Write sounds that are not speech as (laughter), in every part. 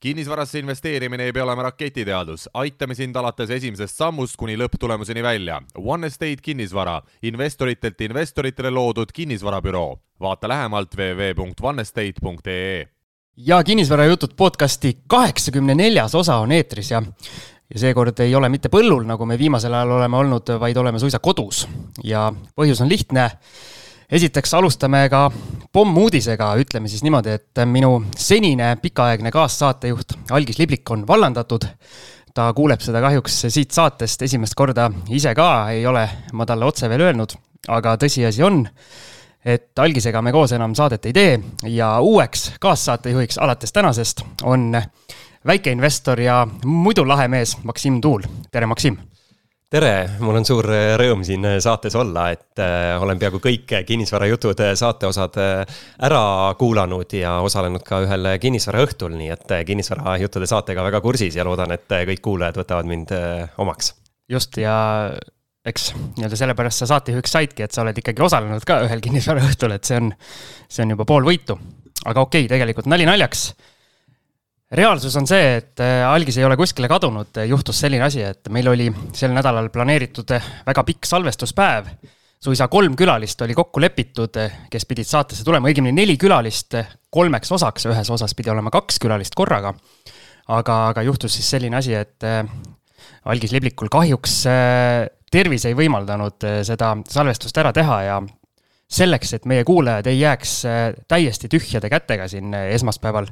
kinnisvarasse investeerimine ei pea olema raketiteadus, aitame sind alates esimesest sammust kuni lõpptulemuseni välja. One Estate kinnisvara, investoritelt investoritele loodud kinnisvarabüroo. vaata lähemalt www.onestate.ee. ja kinnisvarajutud podcasti kaheksakümne neljas osa on eetris ja ja seekord ei ole mitte põllul, nagu me viimasel ajal oleme olnud, vaid oleme suisa kodus ja põhjus on lihtne esiteks alustame ka pommuudisega, ütleme siis niimoodi, et minu senine pikaaegne kaassaatejuht Algis Liblik on vallandatud. ta kuuleb seda kahjuks siit saatest esimest korda ise ka, ei ole ma talle otse veel öelnud, aga tõsiasi on, et Algisega me koos enam saadet ei tee. Ja uueks kaassaatejuhiks alates tänasest on väikeinvestor ja muidu lahe mees Maksim Tuul, tere Maksim tere, mul on suur äh, rõõm siin äh, saates olla, et äh, olen peaaegu kõik kinnisvarajutud saateosad ära kuulanud ja osalenud ka ühel kinnisvaraõhtul, nii et kinnisvarajuttude saatega väga kursis ja loodan, et kõik kuulajad võtavad mind omaks. just ja eks nii-öelda sellepärast sa saatejuhiks saidki, et sa oled ikkagi osalenud ka ühel kinnisvaraõhtul, et see on, see on juba pool võitu. aga okei okay,, tegelikult nali naljaks reaalsus on see, et äh, algis ei ole kuskile kadunud, juhtus selline asi, et meil oli sel nädalal planeeritud väga pikk salvestuspäev. suisa kolm külalist oli kokku lepitud, kes pidid saatesse tulema, õigemini neli külalist kolmeks osaks, ühes osas pidi olema kaks külalist korraga. aga, aga juhtus siis selline asi, et äh, algis Liblikul kahjuks äh, tervis ei võimaldanud seda salvestust ära teha ja selleks, et meie kuulajad ei jääks täiesti tühjade kätega siin esmaspäeval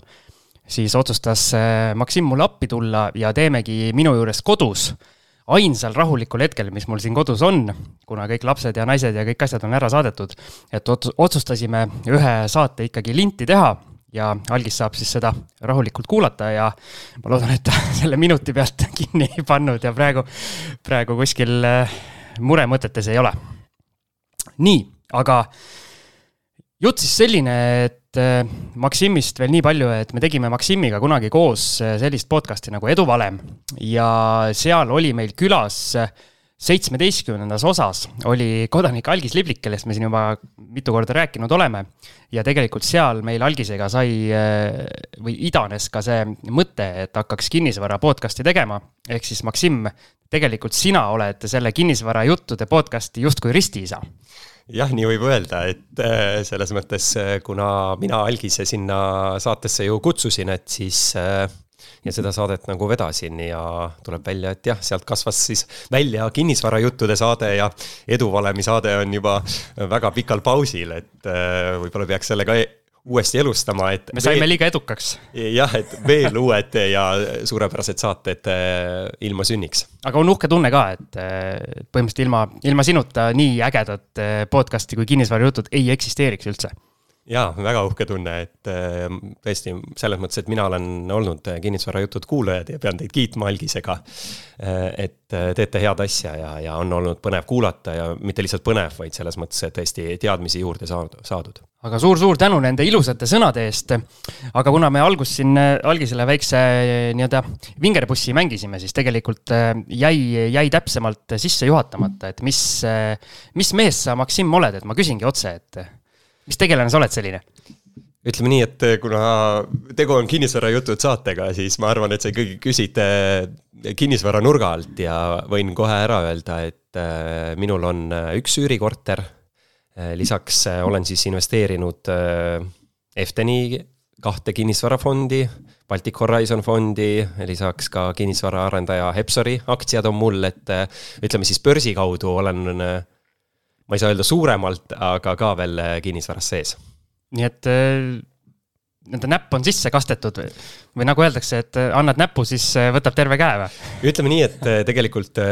siis otsustas äh, Maksim mulle appi tulla ja teemegi minu juures kodus ainsal rahulikul hetkel, mis mul siin kodus on, kuna kõik lapsed ja naised ja kõik asjad on ära saadetud, et otsustasime ühe saate ikkagi linti teha ja algis saab siis seda rahulikult kuulata ja ma loodan, et ta (laughs) selle minuti pealt (laughs) kinni ei pannud ja praegu, praegu kuskil äh, muremõtetes ei ole. nii, aga jutt siis selline, et Äh, Maksimist veel nii palju, et me tegime Maksimiga kunagi koos äh, sellist podcast'i nagu Eduvalem ja seal oli meil külas äh, seitsmeteistkümnendas osas oli kodanik Algis Liblik, kellest me siin juba mitu korda rääkinud oleme. ja tegelikult seal meil Algisega sai või idanes ka see mõte, et hakkaks kinnisvara podcast'i tegema. ehk siis Maksim, tegelikult sina oled selle kinnisvarajuttude podcast'i justkui ristiisa jah, nii võib öelda, et äh, selles mõttes, äh, kuna mina Algise sinna saatesse ju kutsusin, et siis äh, ja seda saadet nagu vedasin ja tuleb välja, et jah, sealt kasvas siis välja kinnisvarajuttude saade ja eduvalemi saade on juba väga pikal pausil, et võib-olla peaks selle ka uuesti elustama, et. me saime veel, liiga edukaks. jah, et veel uued ja suurepärased saated äh, ilma sünniks. aga on uhke tunne ka, et äh, põhimõtteliselt ilma, ilma sinuta nii ägedat äh, podcast'i kui kinnisvarajutud ei eksisteeriks üldse jaa, väga uhke tunne, et äh, tõesti selles mõttes, et mina olen olnud kinnisvarajutud kuulajad ja pean teid kiitma algisega. Äh, et äh, teete head asja ja, ja on olnud põnev kuulata ja mitte lihtsalt põnev, vaid selles mõttes, tõesti teadmisi juurde saadud. aga suur-suur tänu nende ilusate sõnade eest. aga kuna me alguses siin algisele väikse nii-öelda vingerpussi mängisime, siis tegelikult jäi, jäi täpsemalt sisse juhatamata, et mis, mis mees sa, Maksim, oled, et ma küsingi otse, et mis tegelane sa oled selline? ütleme nii, et kuna tegu on kinnisvarajutud saatega, siis ma arvan, et sa ikkagi küsid äh, kinnisvara nurga alt ja võin kohe ära öelda, et äh, minul on üks üürikorter. lisaks olen siis investeerinud Efteni kahte kinnisvarafondi, Baltic Horizon fondi, lisaks ka kinnisvaraarendaja Hepsori aktsiad on mul, et ütleme siis börsi kaudu olen ma ei saa öelda suuremalt, aga ka veel äh, kinnisvaras sees. nii et äh, nii-öelda näpp on sisse kastetud või, või nagu öeldakse, et äh, annad näpu, siis võtab terve käe või? ütleme nii, et tegelikult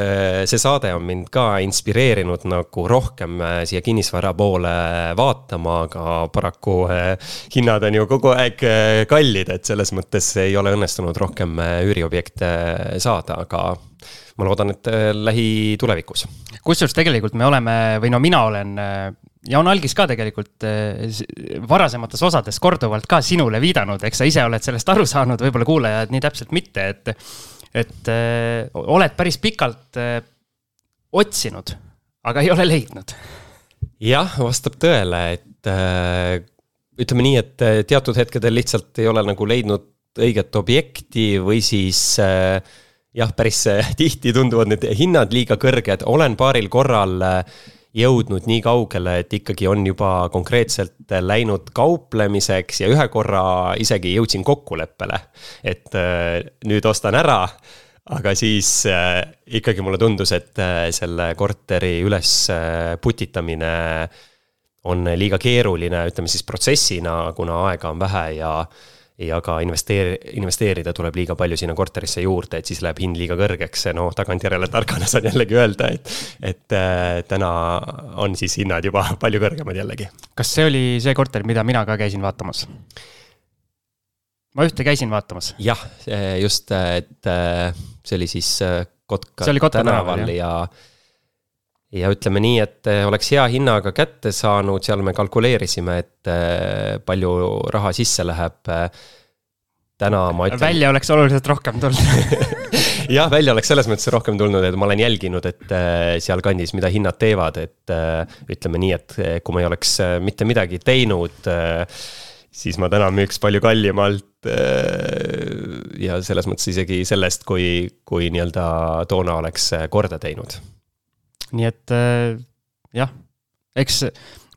see saade on mind ka inspireerinud nagu rohkem siia kinnisvara poole vaatama, aga paraku hinnad on ju kogu aeg kallid, et selles mõttes ei ole õnnestunud rohkem üüriobjekte saada, aga ma loodan, et äh, lähitulevikus. kusjuures tegelikult me oleme, või no mina olen äh, ja on algis ka tegelikult äh, varasemates osades korduvalt ka sinule viidanud, eks sa ise oled sellest aru saanud, võib-olla kuulajad nii täpselt mitte, et, et öö, oled päris pikalt öö, otsinud, aga ei ole leidnud. jah, vastab tõele, et öö, ütleme nii, et teatud hetkedel lihtsalt ei ole nagu leidnud õiget objekti või siis äh, jah, päris (laughs) tihti tunduvad need hinnad liiga kõrged, olen paaril korral jõudnud nii kaugele, et ikkagi on juba konkreetselt läinud kauplemiseks ja ühe korra isegi jõudsin kokkuleppele, et nüüd ostan ära. Aga siis äh, ikkagi mulle tundus, et äh, selle korteri üles äh, putitamine on liiga keeruline, ütleme siis protsessina, kuna aega on vähe ja ja ka investeer-, investeerida tuleb liiga palju sinna korterisse juurde, et siis läheb hind liiga kõrgeks, no tagantjärele targana saan jällegi öelda, et et äh, täna on siis hinnad juba (laughs) palju kõrgemad jällegi. kas see oli see korter, mida mina ka käisin vaatamas? ma ühte käisin vaatamas. jah, just, et äh, see oli siis äh, Kotka, Kotka tänaval ja ja ütleme nii, et äh, oleks hea hinnaga kätte saanud, seal me kalkuleerisime, et palju raha sisse läheb. täna ma ütlen. välja oleks oluliselt rohkem tulnud (laughs) jah, välja oleks selles mõttes rohkem tulnud, et ma olen jälginud, et sealkandis, mida hinnad teevad, et ütleme nii, et kui ma ei oleks mitte midagi teinud siis ma täna müüks palju kallimalt ja selles mõttes isegi sellest, kui, kui nii-öelda toona oleks korda teinud. Nii et äh, jah, eks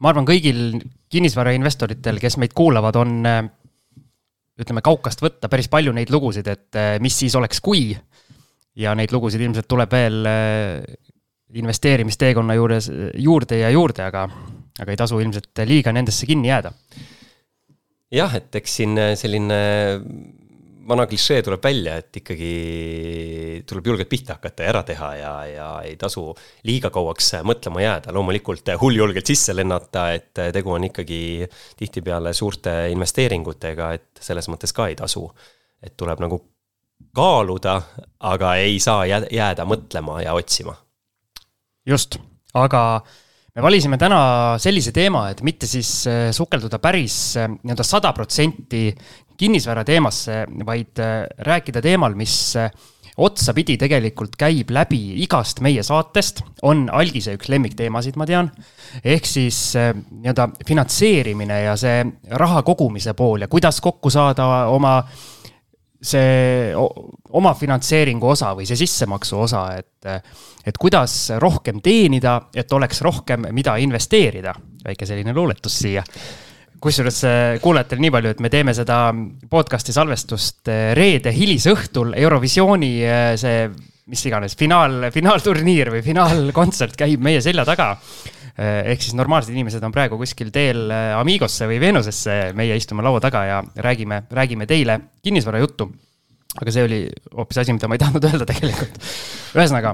ma arvan, kõigil kinnisvarainvestoritel, kes meid kuulavad, on äh, ütleme, kaukast võtta päris palju neid lugusid, et mis siis oleks, kui. ja neid lugusid ilmselt tuleb veel investeerimisteekonna juures juurde ja juurde, aga, aga ei tasu ilmselt liiga nendesse kinni jääda jah, et eks siin äh, selline vana klišee tuleb välja, et ikkagi tuleb julgelt pihta hakata ja ära teha ja, ja ei tasu liiga kauaks mõtlema jääda, loomulikult hulljulgelt sisse lennata, et tegu on ikkagi tihtipeale suurte investeeringutega, et selles mõttes ka ei tasu. et tuleb nagu kaaluda, aga ei saa jääda mõtlema ja otsima. just, aga me valisime täna sellise teema, et mitte siis sukelduda päris äh, nii-öelda sada protsenti kinnisvara teemasse, vaid äh, rääkida teemal, mis otsapidi tegelikult käib läbi igast meie saatest, on algise üks lemmikteemasid, ma tean. ehk siis nii-öelda finantseerimine ja see raha kogumise pool ja kuidas kokku saada oma see omafinantseeringu osa või see sissemaksu osa, et, et kuidas rohkem teenida, et oleks rohkem, mida investeerida. väike selline luuletus siia. Kusjuures äh, kuulajatele nii palju, et me teeme seda podcast'i salvestust äh, reede hilisõhtul Eurovisiooni äh, see, mis iganes, finaal, finaalturniir või finaalkontsert käib meie selja taga ehk siis normaalsed inimesed on praegu kuskil teel Amigosse või Veenusesse, meie istume laua taga ja räägime, räägime teile kinnisvarajuttu aga see oli hoopis asi, mida ma ei tahtnud (laughs) öelda tegelikult. ühesõnaga,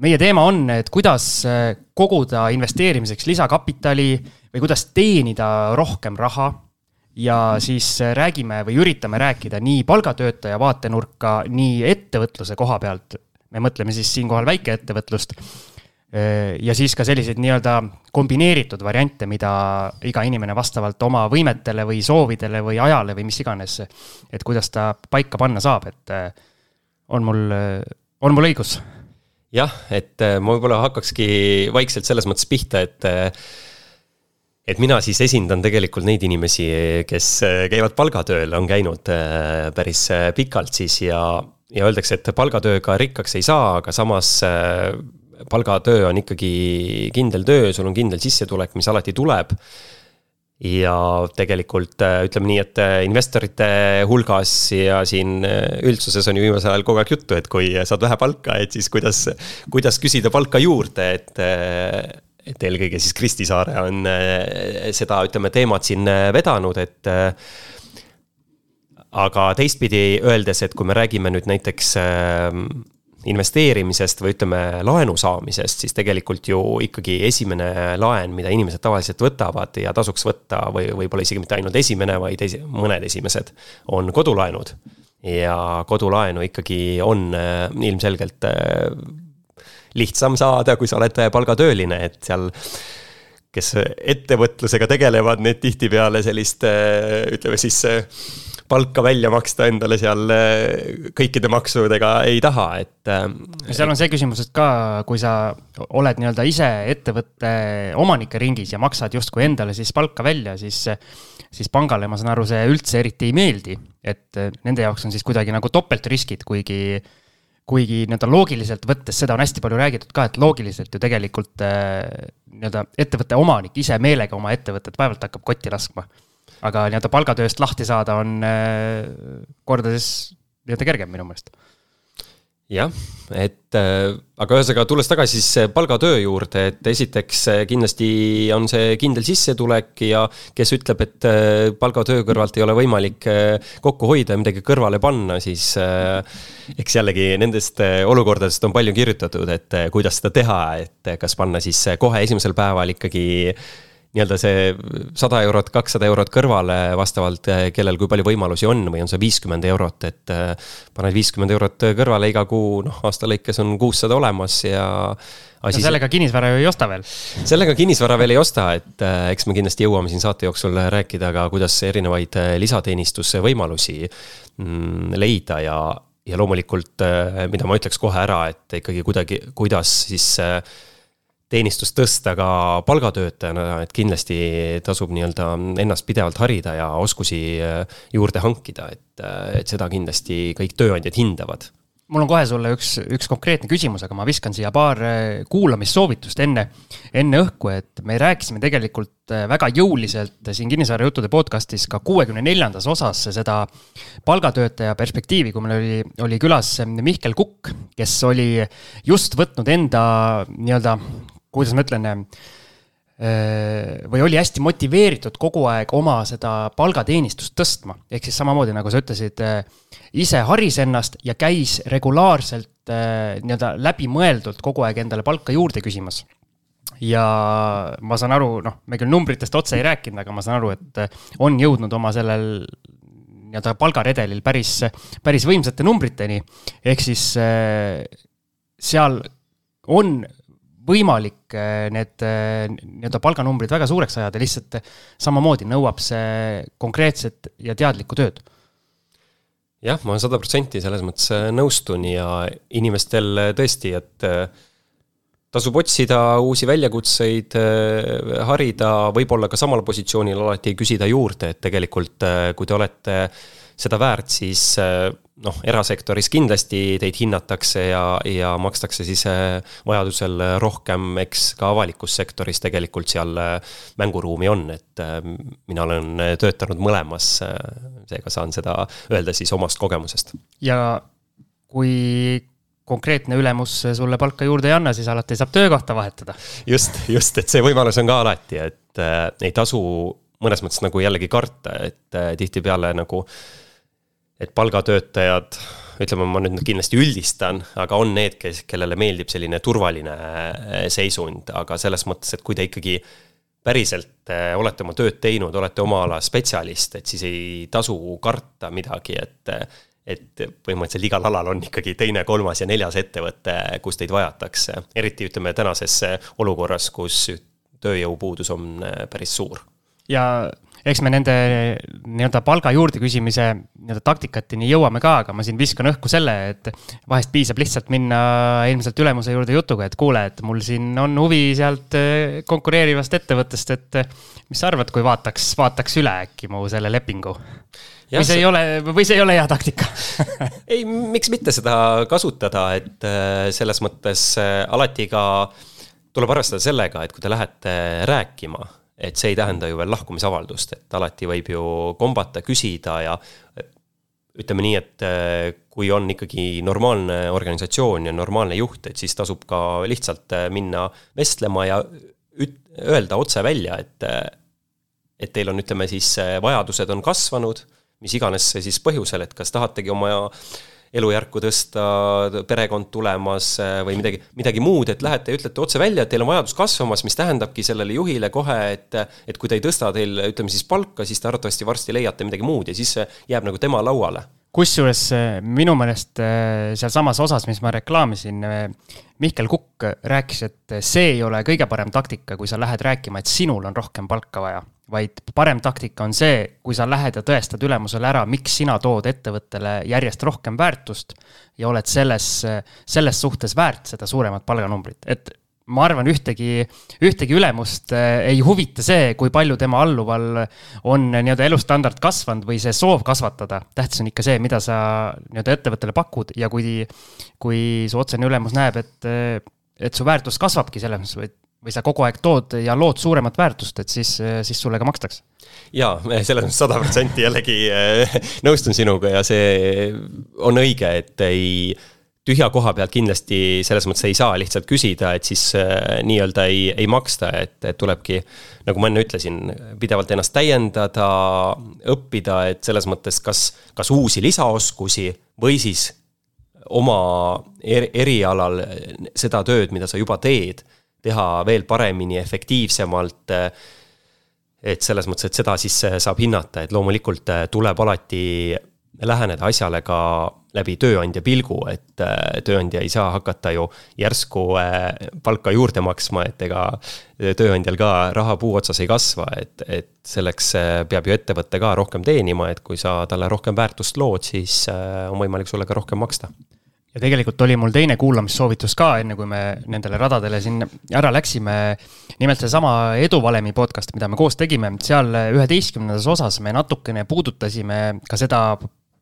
meie teema on, et kuidas äh, koguda investeerimiseks lisakapitali või kuidas teenida rohkem raha. ja siis äh, räägime või üritame rääkida nii palgatöötaja vaatenurka, nii ettevõtluse koha pealt. me mõtleme siis siinkohal väikeettevõtlust Äh, ja siis ka selliseid nii-öelda kombineeritud variante, mida iga inimene vastavalt oma võimetele või soovidele või ajale või mis iganes, et kuidas ta paika panna saab, et on mul, on mul õigus? Jah, et äh, ma võib-olla hakkakski vaikselt selles mõttes pihta, et et mina siis esindan tegelikult neid inimesi, kes käivad palgatööl, on käinud päris pikalt siis ja, ja öeldakse, et palgatööga rikkaks ei saa, aga samas palgatöö on ikkagi kindel töö, sul on kindel sissetulek, mis alati tuleb. Ja tegelikult äh, ütleme nii, et äh, investorite hulgas ja siin äh, üldsuses on ju viimasel ajal kogu aeg juttu, et kui saad vähe palka, et siis kuidas, kuidas küsida palka juurde, et et eelkõige siis Kristi Saare on seda, ütleme, teemat siin vedanud, et aga teistpidi öeldes, et kui me räägime nüüd näiteks investeerimisest või ütleme, laenu saamisest, siis tegelikult ju ikkagi esimene laen, mida inimesed tavaliselt võtavad ja tasuks võtta või võib-olla isegi mitte ainult esimene, vaid esi, mõned esimesed, on kodulaenud. ja kodulaenu ikkagi on äh, ilmselgelt äh, lihtsam saada, kui sa oled palgatööline, et seal kes ettevõtlusega tegelevad, need tihtipeale sellist, äh, ütleme siis palka välja maksta endale seal kõikide maksudega ei taha, et. seal on see küsimus, et ka kui sa oled nii-öelda ise ettevõtte omanike ringis ja maksad justkui endale siis palka välja, siis, siis pangale, ma saan aru, see üldse eriti ei meeldi. et nende jaoks on siis kuidagi nagu topeltriskid, kuigi kuigi nii-öelda loogiliselt võttes, seda on hästi palju räägitud ka, et loogiliselt ju tegelikult nii-öelda ettevõtte omanik ise meelega oma ettevõtet vaevalt hakkab kotti laskma. Aga nii-öelda palgatööst lahti saada on äh, kordades nii-öelda kergem minu meelest. Jah, et äh, aga ühesõnaga, tulles tagasi siis palgatöö juurde, et esiteks äh, kindlasti on see kindel sissetulek ja kes ütleb, et äh, palgatöö kõrvalt ei ole võimalik kokku hoida ja midagi kõrvale panna, siis eks jällegi nendest olukordadest on palju kirjutatud, et kuidas seda teha, et kas panna siis kohe esimesel päeval ikkagi nii-öelda see sada eurot, kakssada eurot kõrvale vastavalt, eh, kellel kui palju võimalusi on või on see viiskümmend eurot, et eh, paned viiskümmend eurot kõrvale iga kuu, noh, aasta lõikes on kuussada olemas ja asi no sellega kinnisvara ju ei osta veel. sellega kinnisvara veel ei osta, et äh, eks me kindlasti jõuame siin saate jooksul rääkida ka, kuidas erinevaid lisateenistuse võimalusi mm, leida ja, ja loomulikult, mida ma ütleks kohe ära, et ikkagi kuidagi, kuidas siis teenistust tõsta ka palgatöötajana, et kindlasti tasub nii-öelda ennast pidevalt harida ja oskusi äh, juurde hankida, et, äh, et seda kindlasti kõik tööandjad hindavad. Mul on kohe sulle üks, üks konkreetne küsimus, aga ma viskan siia paar äh, kuulamissoovitust enne, enne õhku, et me rääkisime tegelikult väga jõuliselt siin Kinnisvara juttude podcast'is ka kuuekümne neljandas osas seda palgatöötaja perspektiivi, kui meil oli, oli külas Mihkel Kukk, kes oli just võtnud enda nii-öelda kuidas ma ütlen, äh, või oli hästi motiveeritud kogu aeg oma seda palgateenistust tõstma. ehk siis samamoodi, nagu sa ütlesid, äh, ise haris ennast ja käis regulaarselt äh, nii-öelda läbimõeldult kogu aeg endale palka juurde küsimas ja ma saan aru, noh, me küll numbritest otse ei rääkinud, aga ma saan aru, et on jõudnud oma sellel nii-öelda palgaredelil päris, päris võimsate numbriteni. ehk siis seal on võimalik äh, need äh, nii-öelda palganumbrid väga suureks ajada, lihtsalt samamoodi nõuab see konkreetset ja teadlikku tööd. Jah, ma sada protsenti selles mõttes äh, nõustun ja inimestel tõesti, et tasub otsida uusi väljakutseid, harida, võib-olla ka samal positsioonil alati küsida juurde, et tegelikult kui te olete seda väärt, siis äh, noh, erasektoris kindlasti teid hinnatakse ja, ja makstakse siis äh, vajadusel rohkem, eks ka avalikus sektoris tegelikult seal äh, mänguruumi on, et mina olen töötanud mõlemas, seega saan seda öelda siis omast kogemusest. ja kui konkreetne ülemus sulle palka juurde ei anna, siis alati saab töökohta vahetada. just, just, et see võimalus on ka alati, et äh, ei tasu mõnes mõttes nagu jällegi karta, et äh, tihtipeale nagu äh, et palgatöötajad, ütleme, ma nüüd kindlasti üldistan, aga on need, kes, kellele meeldib selline turvaline äh, seisund, aga selles mõttes, et kui te ikkagi päriselt äh, olete oma tööd teinud, olete oma ala spetsialist, et siis ei tasu karta midagi, et et põhimõtteliselt igal alal on ikkagi teine, kolmas ja neljas ettevõte, kus teid vajatakse. eriti ütleme tänases olukorras, kus tööjõupuudus on äh, päris suur. ja eks me nende nii-öelda palga juurde küsimise nii-öelda taktikateni jõuame ka, aga ma siin viskan õhku selle, et vahest piisab lihtsalt minna ilmselt ülemuse juurde jutuga, et kuule, et mul siin on huvi sealt eh, konkureerivast ettevõttest, et eh, mis sa arvad, kui vaataks, vaataks üle äkki mu selle lepingu? või see ei ole, või see ei ole hea taktika (laughs) ei, miks mitte seda kasutada, et eh, selles mõttes alati ka tuleb arvestada sellega, et kui te lähete rääkima et see ei tähenda ju veel lahkumisavaldust, et alati võib ju kombata, küsida ja ütleme nii, et äh, kui on ikkagi normaalne organisatsioon ja normaalne juht, et siis tasub ka lihtsalt äh, minna vestlema ja üt-, öelda otse välja, et äh, et teil on, ütleme siis, vajadused on kasvanud, mis iganes siis põhjusel, et kas tahategi oma elujärku tõsta, perekond tulemas äh, või midagi, midagi muud, et lähete ja ütlete otse välja, et teil on vajadus kasvamas, mis tähendabki sellele juhile kohe, et et kui ta ei tõsta teil, ütleme siis palka, siis te arvatavasti varsti leiate midagi muud ja siis see jääb nagu tema lauale kusjuures minu meelest sealsamas osas, mis ma reklaamisin, Mihkel Kukk rääkis, et see ei ole kõige parem taktika, kui sa lähed rääkima, et sinul on rohkem palka vaja. Vaid parem taktika on see, kui sa lähed ja tõestad ülemusele ära, miks sina tood ettevõttele järjest rohkem väärtust ja oled selles, selles suhtes väärt seda suuremat palganumbrit, et ma arvan, ühtegi, ühtegi ülemust eh, ei huvita see, kui palju tema alluval on nii-öelda elustandard kasvanud või see soov kasvatada. tähtis on ikka see, mida sa nii-öelda ettevõttele pakud ja kui, kui su otsene ülemus näeb, et, et su väärtus kasvabki selles mõttes, et või sa kogu aeg tood ja lood suuremat väärtust, et siis, siis sulle ka makstakse. jaa, selles mõttes sada protsenti jällegi nõustun sinuga ja see on õige, et ei tühja koha pealt kindlasti selles mõttes ei saa lihtsalt küsida, et siis äh, nii-öelda ei, ei maksta, et, et tulebki. nagu ma enne ütlesin, pidevalt ennast täiendada, õppida, et selles mõttes, kas, kas uusi lisaoskusi või siis oma er, erialal seda tööd, mida sa juba teed teha veel paremini, efektiivsemalt. et selles mõttes, et seda siis saab hinnata, et loomulikult tuleb alati läheneda asjale ka läbi tööandja pilgu, et tööandja ei saa hakata ju järsku palka juurde maksma, et ega tööandjal ka raha puu otsas ei kasva, et, et selleks peab ju ettevõte ka rohkem teenima, et kui sa talle rohkem väärtust lood, siis on võimalik sulle ka rohkem maksta ja tegelikult oli mul teine kuulamissoovitus ka, enne kui me nendele radadele siin ära läksime. nimelt seesama Eduvalemi podcast, mida me koos tegime, seal üheteistkümnendas osas me natukene puudutasime ka seda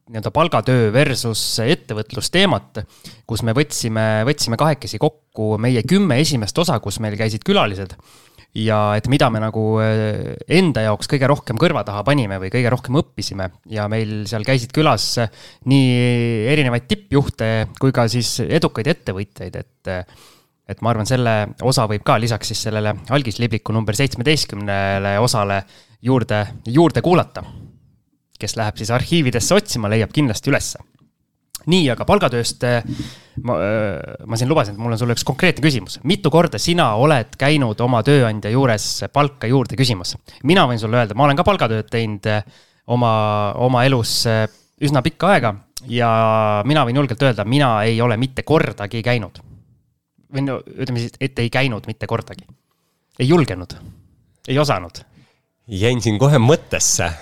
nii-öelda palgatöö versus ettevõtlusteemat, kus me võtsime, võtsime kahekesi kokku meie kümme esimest osa, kus meil käisid külalised ja et mida me nagu eh, enda jaoks kõige rohkem kõrva taha panime või kõige rohkem õppisime ja meil seal käisid külas nii erinevaid tippjuhte kui ka siis edukaid ettevõtjaid, et et ma arvan, selle osa võib ka lisaks siis sellele algislibliku number seitsmeteistkümnele osale juurde, juurde kuulata. Kes läheb siis arhiividesse otsima, leiab kindlasti ülesse nii, aga palgatööst eh, ma, eh, ma siin lubasin, et mul on sulle üks konkreetne küsimus. mitu korda sina oled käinud oma tööandja juures palka juurde küsimas? mina võin sulle öelda, ma olen ka palgatööd teinud eh, oma, oma elus üsna pikka aega ja mina võin julgelt öelda, mina ei ole mitte kordagi käinud. või no ütleme siis, et ei käinud mitte kordagi. ei julgenud, ei osanud. jäin siin kohe mõttesse,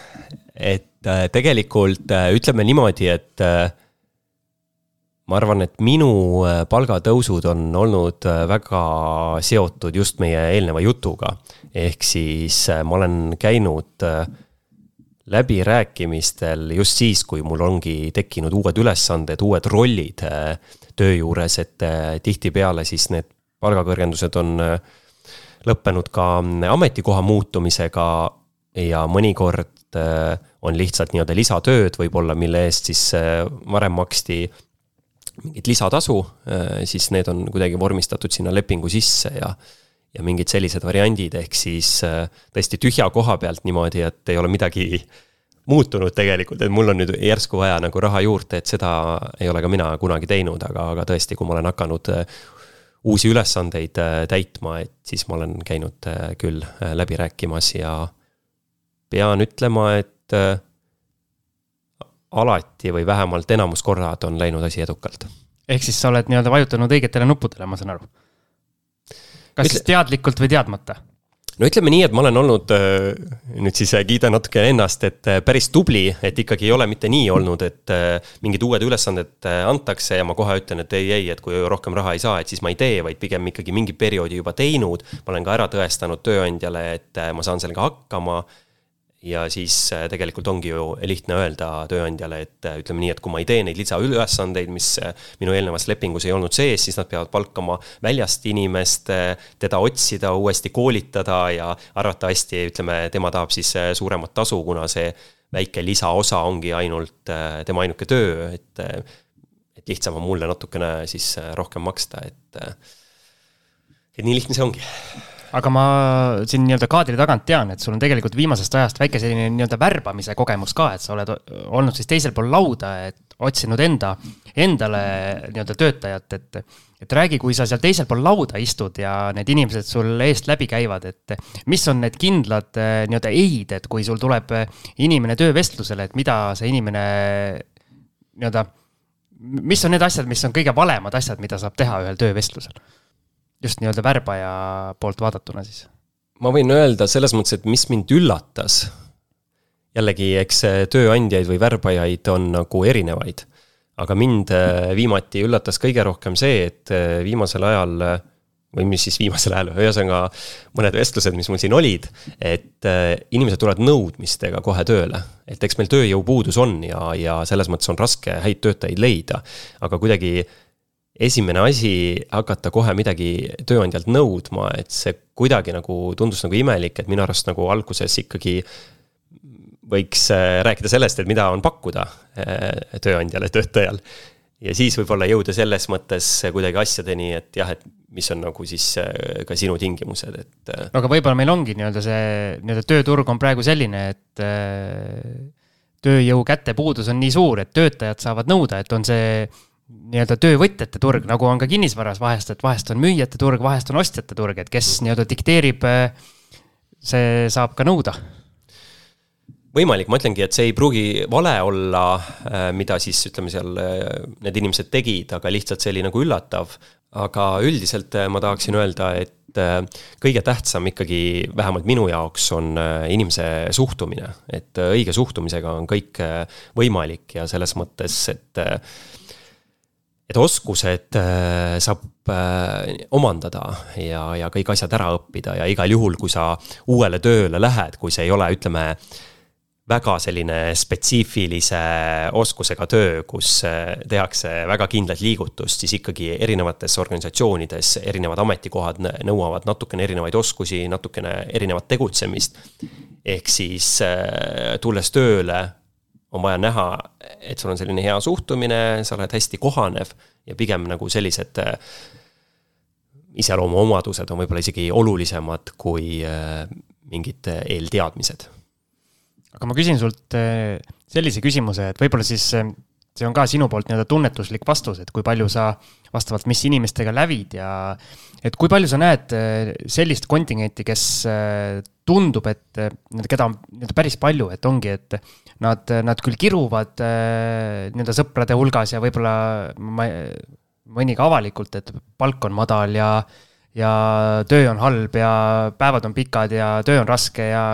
et tegelikult ütleme niimoodi, et ma arvan, et minu äh, palgatõusud on olnud äh, väga seotud just meie eelneva jutuga. ehk siis äh, ma olen käinud läbirääkimistel just siis, kui mul ongi tekkinud uued ülesanded, uued rollid töö juures, et tihtipeale siis need palgakõrgendused on lõppenud ka ametikoha muutumisega ja mõnikord on lihtsalt nii-öelda lisatööd võib-olla, mille eest siis varem maksti mingit lisatasu, äh, siis need on kuidagi vormistatud sinna lepingu sisse ja ja mingid sellised variandid, ehk siis äh, tõesti tühja koha pealt niimoodi, et ei ole midagi muutunud tegelikult, et mul on nüüd järsku vaja nagu raha juurde, et seda ei ole ka mina kunagi teinud, aga, aga tõesti, kui ma olen hakanud äh, uusi ülesandeid täitma, et siis ma olen käinud küll läbi rääkimas ja pean ütlema, et alati või vähemalt enamus korrad on läinud asi edukalt. ehk siis sa oled nii-öelda vajutanud õigetele nuppudele, ma saan aru? kas Ütle... teadlikult või teadmata? no ütleme nii, et ma olen olnud, äh, nüüd siis äh, kiidan natuke ennast, et äh, päris tubli, et ikkagi ei ole mitte nii olnud, et mingid uued ülesanded antakse ja ma kohe ütlen, et ei, ei, et kui rohkem raha ei saa, et siis ma ei tee, vaid pigem ikkagi mingi perioodi juba teinud. ma olen ka ära tõestanud tööandjale, et ma saan sellega hakkama ja siis äh, tegelikult ongi ju lihtne öelda tööandjale, et äh, ütleme nii, et kui ma ei tee neid lisaülesandeid, mis äh, minu eelnevas lepingus ei olnud sees, siis nad peavad palkama väljast inimest, teda otsida, uuesti koolitada ja arvatavasti ütleme, tema tahab siis suuremat tasu, kuna see väike lisaosa ongi ainult tema ainuke töö, et et lihtsam on mulle natukene siis rohkem maksta, et et nii lihtne see ongi aga ma siin nii-öelda kaadri tagant tean, et sul on tegelikult viimasest ajast väike selline nii-öelda värbamise kogemus ka, et sa oled olnud siis teisel pool lauda, et otsinud enda, endale nii-öelda töötajat, et et räägi, kui sa seal teisel pool lauda istud ja need inimesed sul eest läbi käivad, et mis on need kindlad nii-öelda ei-d, et kui sul tuleb inimene töövestlusele, et mida see inimene nii-öelda, mis on need asjad, mis on kõige valemad asjad, mida saab teha ühel töövestlusel? Just nii-öelda värbaja poolt vaadatuna siis. ma võin öelda selles mõttes, et mis mind üllatas, jällegi, eks tööandjaid või värbajaid on nagu erinevaid. aga mind äh, viimati üllatas kõige rohkem see, et äh, viimasel ajal või mis siis viimasel ajal, ühesõnaga mõned vestlused, mis mul siin olid, et äh, inimesed tulevad nõudmistega kohe tööle. et eks meil tööjõupuudus on ja, ja selles mõttes on raske häid töötajaid leida, aga kuidagi esimene asi hakata kohe midagi tööandjalt nõudma, et see kuidagi nagu tundus nagu imelik, et minu arust nagu alguses ikkagi võiks äh, rääkida sellest, et mida on pakkuda äh, tööandjale, töötajal. ja siis võib-olla jõuda selles mõttes kuidagi asjadeni, et jah, et mis on nagu siis äh, ka sinu tingimused, et. no aga võib-olla meil ongi nii-öelda see nii-öelda tööturg on praegu selline, et tööjõu kätepuudus on nii suur, et töötajad saavad nõuda, et on see nii-öelda töövõtjate turg, nagu on ka kinnisvaras vahest, et vahest on müüjate turg, vahest on ostjate turg, et kes nii-öelda dikteerib, see saab ka nõuda. võimalik, ma ütlengi, et see ei pruugi vale olla, äh, mida siis ütleme seal äh, need inimesed tegid, aga lihtsalt see oli nagu üllatav. aga üldiselt äh, ma tahaksin öelda, et kõige tähtsam ikkagi, vähemalt minu jaoks, on inimese suhtumine. et õige suhtumisega on kõik võimalik ja selles mõttes, et et oskused äh, saab äh, omandada ja, ja kõik asjad ära õppida ja igal juhul, kui sa uuele tööle lähed, kui see ei ole, ütleme, väga selline spetsiifilise oskusega töö, kus äh, tehakse väga kindlat liigutust, siis ikkagi erinevates organisatsioonides erinevad ametikohad nõuavad natukene erinevaid oskusi, natukene erinevat tegutsemist. ehk siis tulles tööle on vaja näha, et sul on selline hea suhtumine, sa oled hästi kohanev ja pigem nagu sellised äh, iseloomuomadused on võib-olla isegi olulisemad kui äh, mingid äh, eelteadmised. aga ma küsin sult sellise küsimuse, et võib-olla siis see on ka sinu poolt nii-öelda tunnetuslik vastus, et kui palju sa vastavalt, mis inimestega lävid ja et kui palju sa näed sellist kontingenti, kes tundub, et keda on nii-öelda päris palju, et ongi, et nad, nad küll kiruvad äh, nii-öelda sõprade hulgas ja võib-olla ma, mõni ka avalikult, et palk on madal ja, ja töö on halb ja päevad on pikad ja töö on raske ja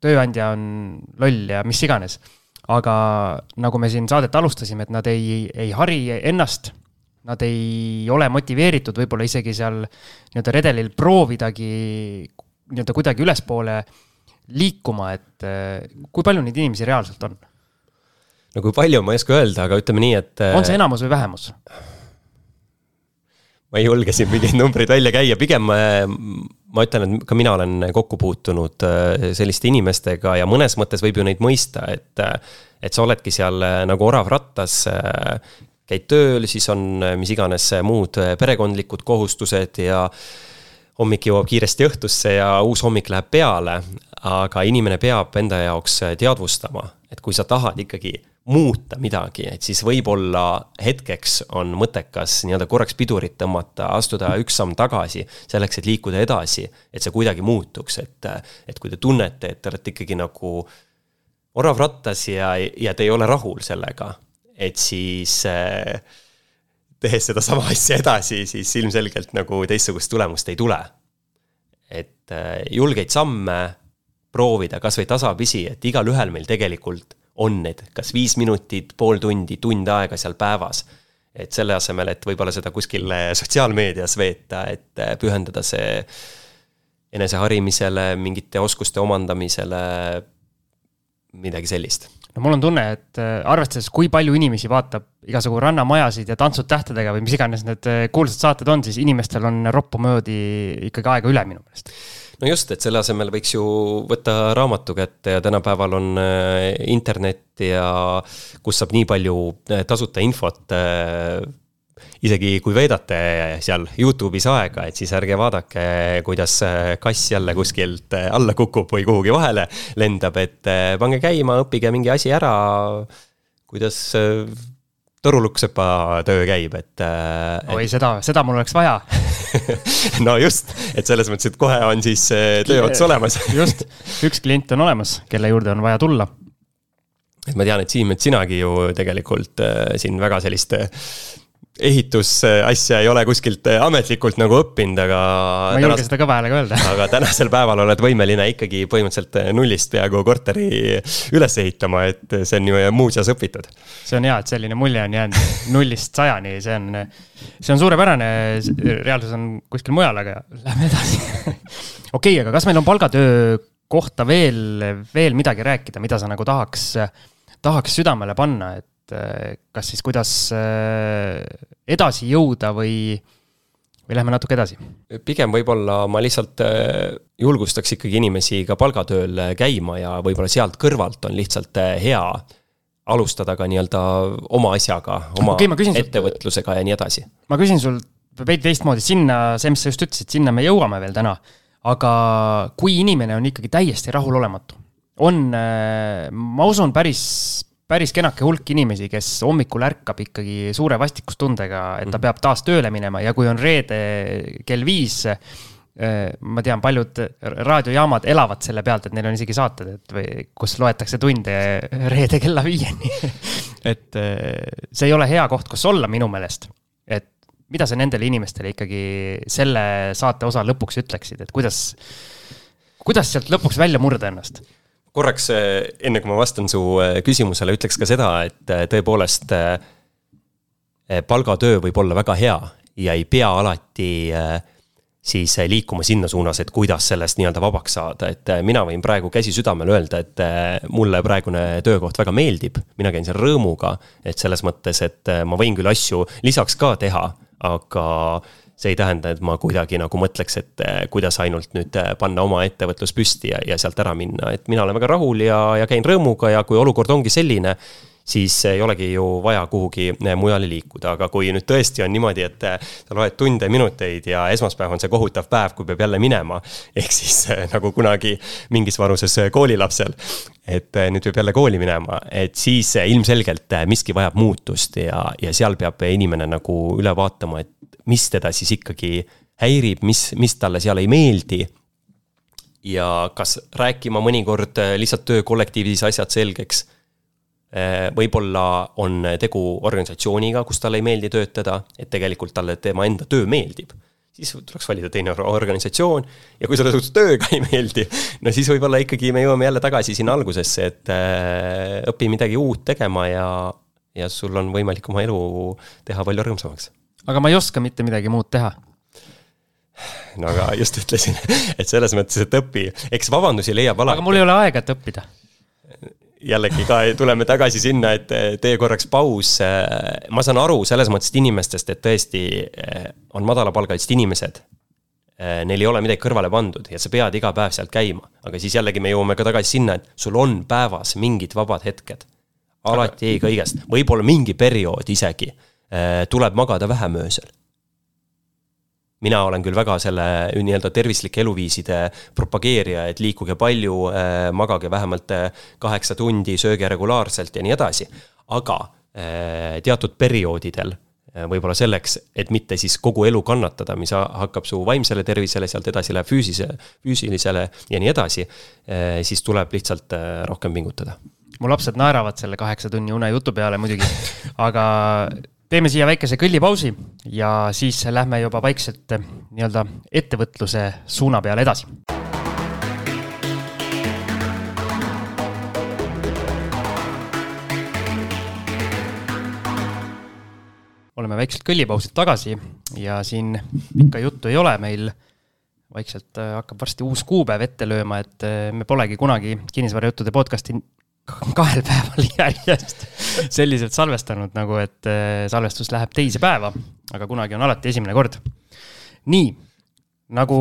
tööandja on loll ja mis iganes. aga nagu me siin saadet alustasime, et nad ei, ei hari ennast nad ei ole motiveeritud võib-olla isegi seal nii-öelda redelil proovidagi nii-öelda kuidagi ülespoole liikuma, et eh, kui palju neid inimesi reaalselt on? no kui palju, ma ei oska öelda, aga ütleme nii, et. on see enamus või vähemus? ma ei julge siin mingeid numbreid välja käia, pigem eh, ma ütlen, et ka mina olen kokku puutunud eh, selliste inimestega ja mõnes mõttes võib ju neid mõista, et. et sa oledki seal nagu orav rattas, käid tööl, siis on mis iganes muud perekondlikud kohustused ja hommik jõuab kiiresti õhtusse ja uus hommik läheb peale, aga inimene peab enda jaoks teadvustama, et kui sa tahad ikkagi muuta midagi, et siis võib-olla hetkeks on mõttekas nii-öelda korraks pidurit tõmmata, astuda üks samm tagasi, selleks, et liikuda edasi, et see kuidagi muutuks, et, et kui te tunnete, et te olete ikkagi nagu orav rattas ja, ja te ei ole rahul sellega, et siis äh, tehes sedasama asja edasi, siis ilmselgelt nagu teistsugust tulemust ei tule. et äh, julgeid samme proovida kasvõi tasapisi, et igalühel meil tegelikult on need kas viis minutit, pool tundi, tund aega seal päevas. et selle asemel, et võib-olla seda kuskil sotsiaalmeedias veeta, et äh, pühendada see eneseharimisele, mingite oskuste omandamisele, midagi sellist no mul on tunne, et äh, arvestades, kui palju inimesi vaatab igasugu rannamajasid ja Tantsud tähtedega või mis iganes need äh, kuulsad saated on, siis inimestel on roppu möödi ikkagi aega üle minu meelest. no just, et selle asemel võiks ju võtta raamatu kätte ja tänapäeval on äh, internet ja kus saab nii palju tasuta infot isegi kui veedate seal Youtube'is aega, et siis ärge vaadake, kuidas kass jälle kuskilt alla kukub või kuhugi vahele lendab, et eh, pange käima, õppige mingi asi ära. kuidas eh, torulukksepa töö käib, et. Eh, oi, seda, seda mul oleks vaja (laughs) no just, et selles mõttes, et kohe on siis töö ots olemas (laughs) just, üks klient on olemas, kelle juurde on vaja tulla et ma tean, et Siim, et sinagi ju tegelikult äh, siin väga sellist äh, ehitusasja ei ole kuskilt äh, ametlikult nagu õppinud, aga. ma ei julge seda kõva häälega öelda. (laughs) aga tänasel päeval oled võimeline ikkagi põhimõtteliselt nullist peaaegu korteri üles ehitama, et see on ju muuseas õpitud. see on hea, et selline mulje on jäänud nullist sajani, see on, see on suurepärane. reaalsus on kuskil mujal, aga lähme edasi (laughs) okei okay,, aga kas meil on palgatöö kohta veel, veel midagi rääkida, mida sa nagu tahaks, tahaks südamele panna, et eh, kas siis kuidas eh, edasi jõuda või, või lähme natuke edasi? pigem võib-olla ma lihtsalt eh, julgustaks ikkagi inimesi ka palgatööl käima ja võib-olla sealt kõrvalt on lihtsalt hea alustada ka nii-öelda oma asjaga, oma okay, ettevõtlusega ja nii edasi. ma küsin sul veidi teistmoodi, sinna, see, mis sa just ütlesid, sinna me jõuame veel täna aga kui inimene on ikkagi täiesti rahulolematu, on, äh, ma usun, päris, päris kenake hulk inimesi, kes hommikul ärkab ikkagi suure vastikustundega, et ta mhm. peab taas tööle minema ja kui on reede kell viis, äh, ma tean, paljud raadiojaamad elavad selle pealt, et neil on isegi saated, et või kus loetakse tunde reede kella viieni (laughs) et äh, see ei ole hea koht, kus olla minu meelest. et mida sa nendele inimestele ikkagi selle saate osa lõpuks ütleksid, et kuidas, kuidas sealt lõpuks välja murda ennast? Korraks, eh, enne kui ma vastan su eh, küsimusele, ütleks ka seda, et eh, tõepoolest palgatöö võib olla väga hea ja ei pea alati siis liikuma sinna suunas, et kuidas sellest nii-öelda vabaks saada, et mina võin praegu käsi südamel öelda, et mulle praegune töökoht väga meeldib. mina käin seal rõõmuga, et selles mõttes, et ma võin küll asju lisaks ka teha aga see ei tähenda, et ma kuidagi nagu mõtleks, et eh, kuidas ainult nüüd eh, panna oma ettevõtlus püsti ja, ja sealt ära minna, et mina olen väga rahul ja, ja käin rõõmuga ja kui olukord ongi selline siis ei olegi ju vaja kuhugi eh, mujale liikuda, aga kui nüüd tõesti on niimoodi, et sa loed tunde, minuteid ja esmaspäev on see kohutav päev, kui peab jälle minema. (laughs) ehk siis nagu kunagi mingis vanuses koolilapsel, et nüüd peab jälle kooli minema, et siis ilmselgelt miski vajab muutust ja, ja seal peab inimene nagu üle vaatama, et mis teda siis ikkagi häirib, mis, mis talle seal ei meeldi. ja kas rääkima mõnikord lihtsalt töökollektiivis asjad selgeks. võib-olla on tegu organisatsiooniga, kus talle ei meeldi töötada, et tegelikult talle tema enda töö meeldib siis tuleks valida teine organisatsioon ja kui sulle töö ka ei meeldi, no siis võib-olla ikkagi me jõuame jälle tagasi sinna algusesse, et äh, õpi midagi uut tegema ja, ja sul on võimalik oma elu teha palju rõõmsamaks. Aga ma ei oska mitte midagi muud teha no aga just ütlesin, et selles mõttes, et õpi, eks vabandusi leiab alati. aga mul ei ole aega, et õppida jällegi ka tuleme tagasi sinna, et tee korraks paus. ma saan aru selles mõttes inimestest, et tõesti eh, on madalapalgalised inimesed. Eh, neil ei ole midagi kõrvale pandud ja sa pead iga päev sealt käima, aga siis jällegi me jõuame ka tagasi sinna, et sul on päevas mingid vabad hetked. alati ei kõigest, võib-olla mingi periood isegi eh, tuleb magada vähem öösel mina olen küll väga selle nii-öelda tervislike eluviiside propageerija, et liikuge palju, äh, magage vähemalt äh, kaheksa tundi, sööge regulaarselt ja nii edasi. aga äh, teatud perioodidel võib-olla selleks, et mitte siis kogu elu kannatada, mis hakkab su vaimsele tervisele, sealt edasi läheb füüsise, füüsilisele ja nii edasi, siis tuleb lihtsalt rohkem pingutada mu lapsed naeravad selle kaheksa tunni une jutu peale muidugi, aga teeme siia väikese kõllipausi ja siis lähme juba vaikselt eh, nii-öelda ettevõtluse suuna peale edasi. oleme väikselt kõllipausilt tagasi ja siin pikka juttu ei ole meil vaikselt eh, hakkab varsti uus kuupäev ette lööma, et eh, me polegi kunagi kinnisvarajuttude podcast'i kahel päeval (laughs) järjest. Selliselt salvestanud nagu, et äh, salvestus läheb teise päeva, aga kunagi on alati esimene kord. nii, nagu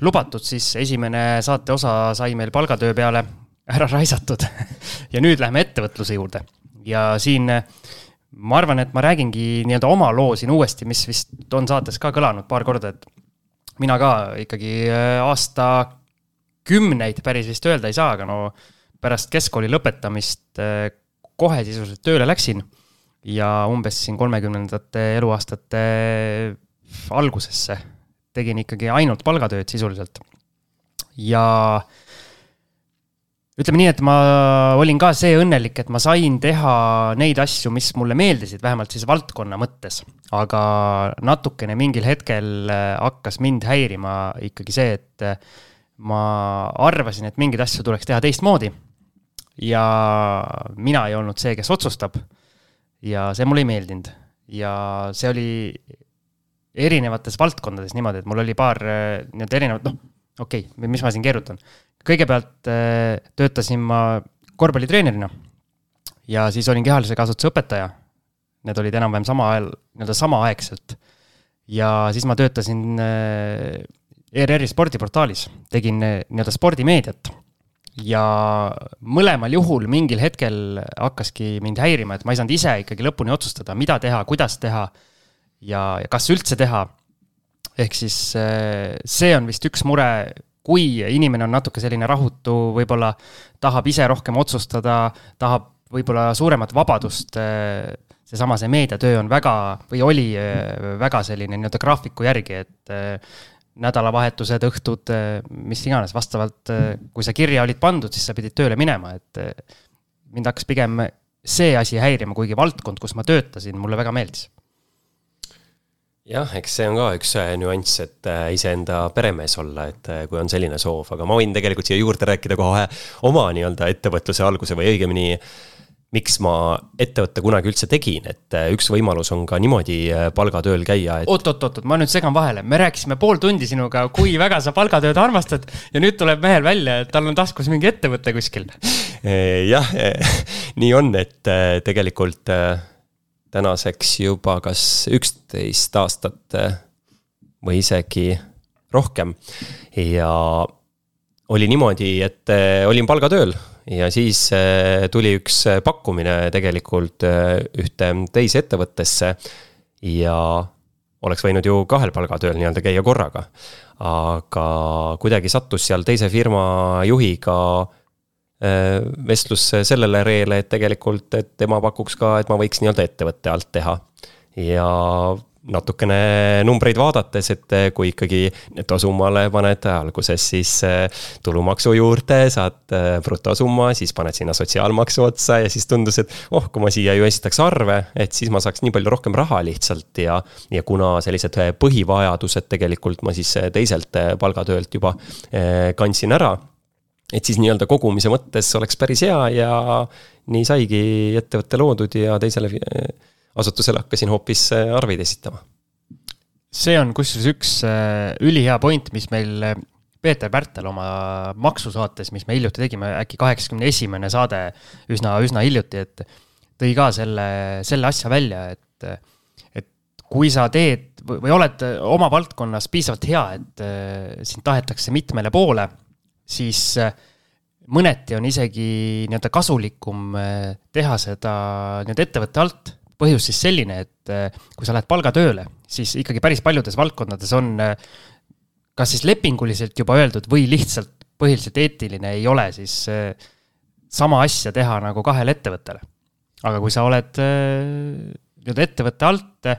lubatud, siis esimene saate osa sai meil palgatöö peale ära raisatud. (laughs) Ja nüüd lähme ettevõtluse juurde. Ja siin ma arvan, et ma räägingi nii-öelda oma loo siin uuesti, mis vist on saates ka kõlanud paar korda, et mina ka ikkagi äh, aastakümneid päris vist öelda ei saa, aga no pärast keskkooli lõpetamist äh, kohe sisuliselt tööle läksin ja umbes siin kolmekümnendate eluaastate algusesse tegin ikkagi ainult palgatööd sisuliselt. ja ütleme nii, et ma olin ka see õnnelik, et ma sain teha neid asju, mis mulle meeldisid, vähemalt siis valdkonna mõttes. aga natukene mingil hetkel äh, hakkas mind häirima ikkagi see, et äh, ma arvasin, et mingeid asju tuleks teha teistmoodi. Ja mina ei olnud see, kes otsustab. ja see mulle ei meeldinud ja see oli erinevates valdkondades niimoodi, et mul oli paar äh, nii-öelda erinevat, noh, okei okay,, mis ma siin keerutan kõigepealt äh, töötasin ma korvpallitreenerina ja siis olin kehalise kasvatuse õpetaja. Need olid enam-vähem sama ajal, nii-öelda samaaegselt. ja siis ma töötasin äh, ERR-i spordiportaalis, tegin nii-öelda spordimeediat. Ja mõlemal juhul mingil hetkel hakkaski mind häirima, et ma ei saanud ise ikkagi lõpuni otsustada, mida teha, kuidas teha ja, ja kas üldse teha. ehk siis see on vist üks mure kui inimene on natuke selline rahutu, võib-olla tahab ise rohkem otsustada, tahab võib-olla suuremat vabadust, eh, seesama, see meediatöö on väga või oli eh, väga selline nii-öelda graafiku järgi, et nädalavahetused, õhtud, mis iganes, vastavalt, kui sa kirja olid pandud, siis sa pidid tööle minema, et mind hakkas pigem see asi häirima, kuigi valdkond, kus ma töötasin, mulle väga meeldis. Jah, eks see on ka üks äh, nüanss, et äh, iseenda peremees olla, et äh, kui on selline soov, aga ma võin tegelikult siia juurde rääkida kohe oma nii-öelda ettevõtluse alguse või õigemini miks ma ettevõtte kunagi üldse tegin, et üks võimalus on ka niimoodi palgatööl käia et.... oot-oot-oot, ma nüüd segan vahele, me rääkisime pool tundi sinuga, kui väga sa palgatööd armastad ja nüüd tuleb mehel välja, et tal on taskus mingi ettevõte kuskil. jah, (laughs) nii on, et tegelikult tänaseks juba kas üksteist aastat või isegi rohkem. ja oli niimoodi, et olin palgatööl ja siis eh, tuli üks pakkumine tegelikult ühte teise ettevõttesse. ja oleks võinud ju kahel palgatööl nii-öelda käia korraga. aga kuidagi sattus seal teise firma juhiga Äh, vestlus sellele reele, et tegelikult, et tema pakuks ka, et ma võiks nii-öelda ettevõtte alt teha. ja natukene numbreid vaadates, et kui ikkagi netosummale paned alguses siis äh, tulumaksu juurde, saad äh, brutosumma, siis paned sinna sotsiaalmaksu otsa ja siis tundus, et oh, kui ma siia ju esitaks arve, et siis ma saaks nii palju rohkem raha lihtsalt ja. ja kuna sellised põhivajadused tegelikult ma siis teiselt palgatöölt juba kandsin ära et siis nii-öelda kogumise mõttes oleks päris hea ja nii saigi ettevõte loodud ja teisele asutusele hakkasin hoopis äh, arveid esitama. see on kusjuures üks äh, ülihea point, mis meil äh, Peeter Pärtel oma maksusaates, mis me hiljuti tegime, äkki kaheksakümne esimene saade üsna, üsna hiljuti, et tõi ka selle, selle asja välja, et, et kui sa teed või oled oma valdkonnas piisavalt hea, et sind tahetakse mitmele poole siis mõneti on isegi nii-öelda kasulikum teha seda nii-öelda ettevõtte alt. Põhjus siis selline, et äh, kui sa lähed palgatööle, siis ikkagi päris paljudes valdkondades on kas siis lepinguliselt juba öeldud või lihtsalt põhiliselt eetiline ei ole siis sama asja teha nagu kahele ettevõttele. aga kui sa oled nii-öelda ettevõtte alt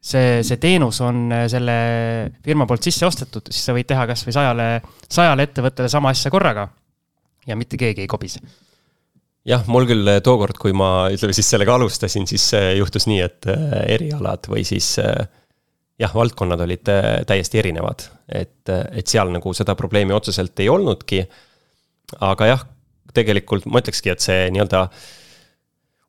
see, see teenus on äh, selle firma poolt sisse ostetud, siis sa võid teha kasvõi sajale, sajale ettevõttele sama asja korraga. ja mitte keegi ei kobise. Jah, mul küll äh, tookord, kui ma ütleme siis sellega alustasin, siis äh, juhtus nii, et erialad või siis jah, valdkonnad olid täiesti erinevad, et, et seal nagu seda probleemi otseselt ei olnudki. aga jah, tegelikult ma ütlekski, et see nii-öelda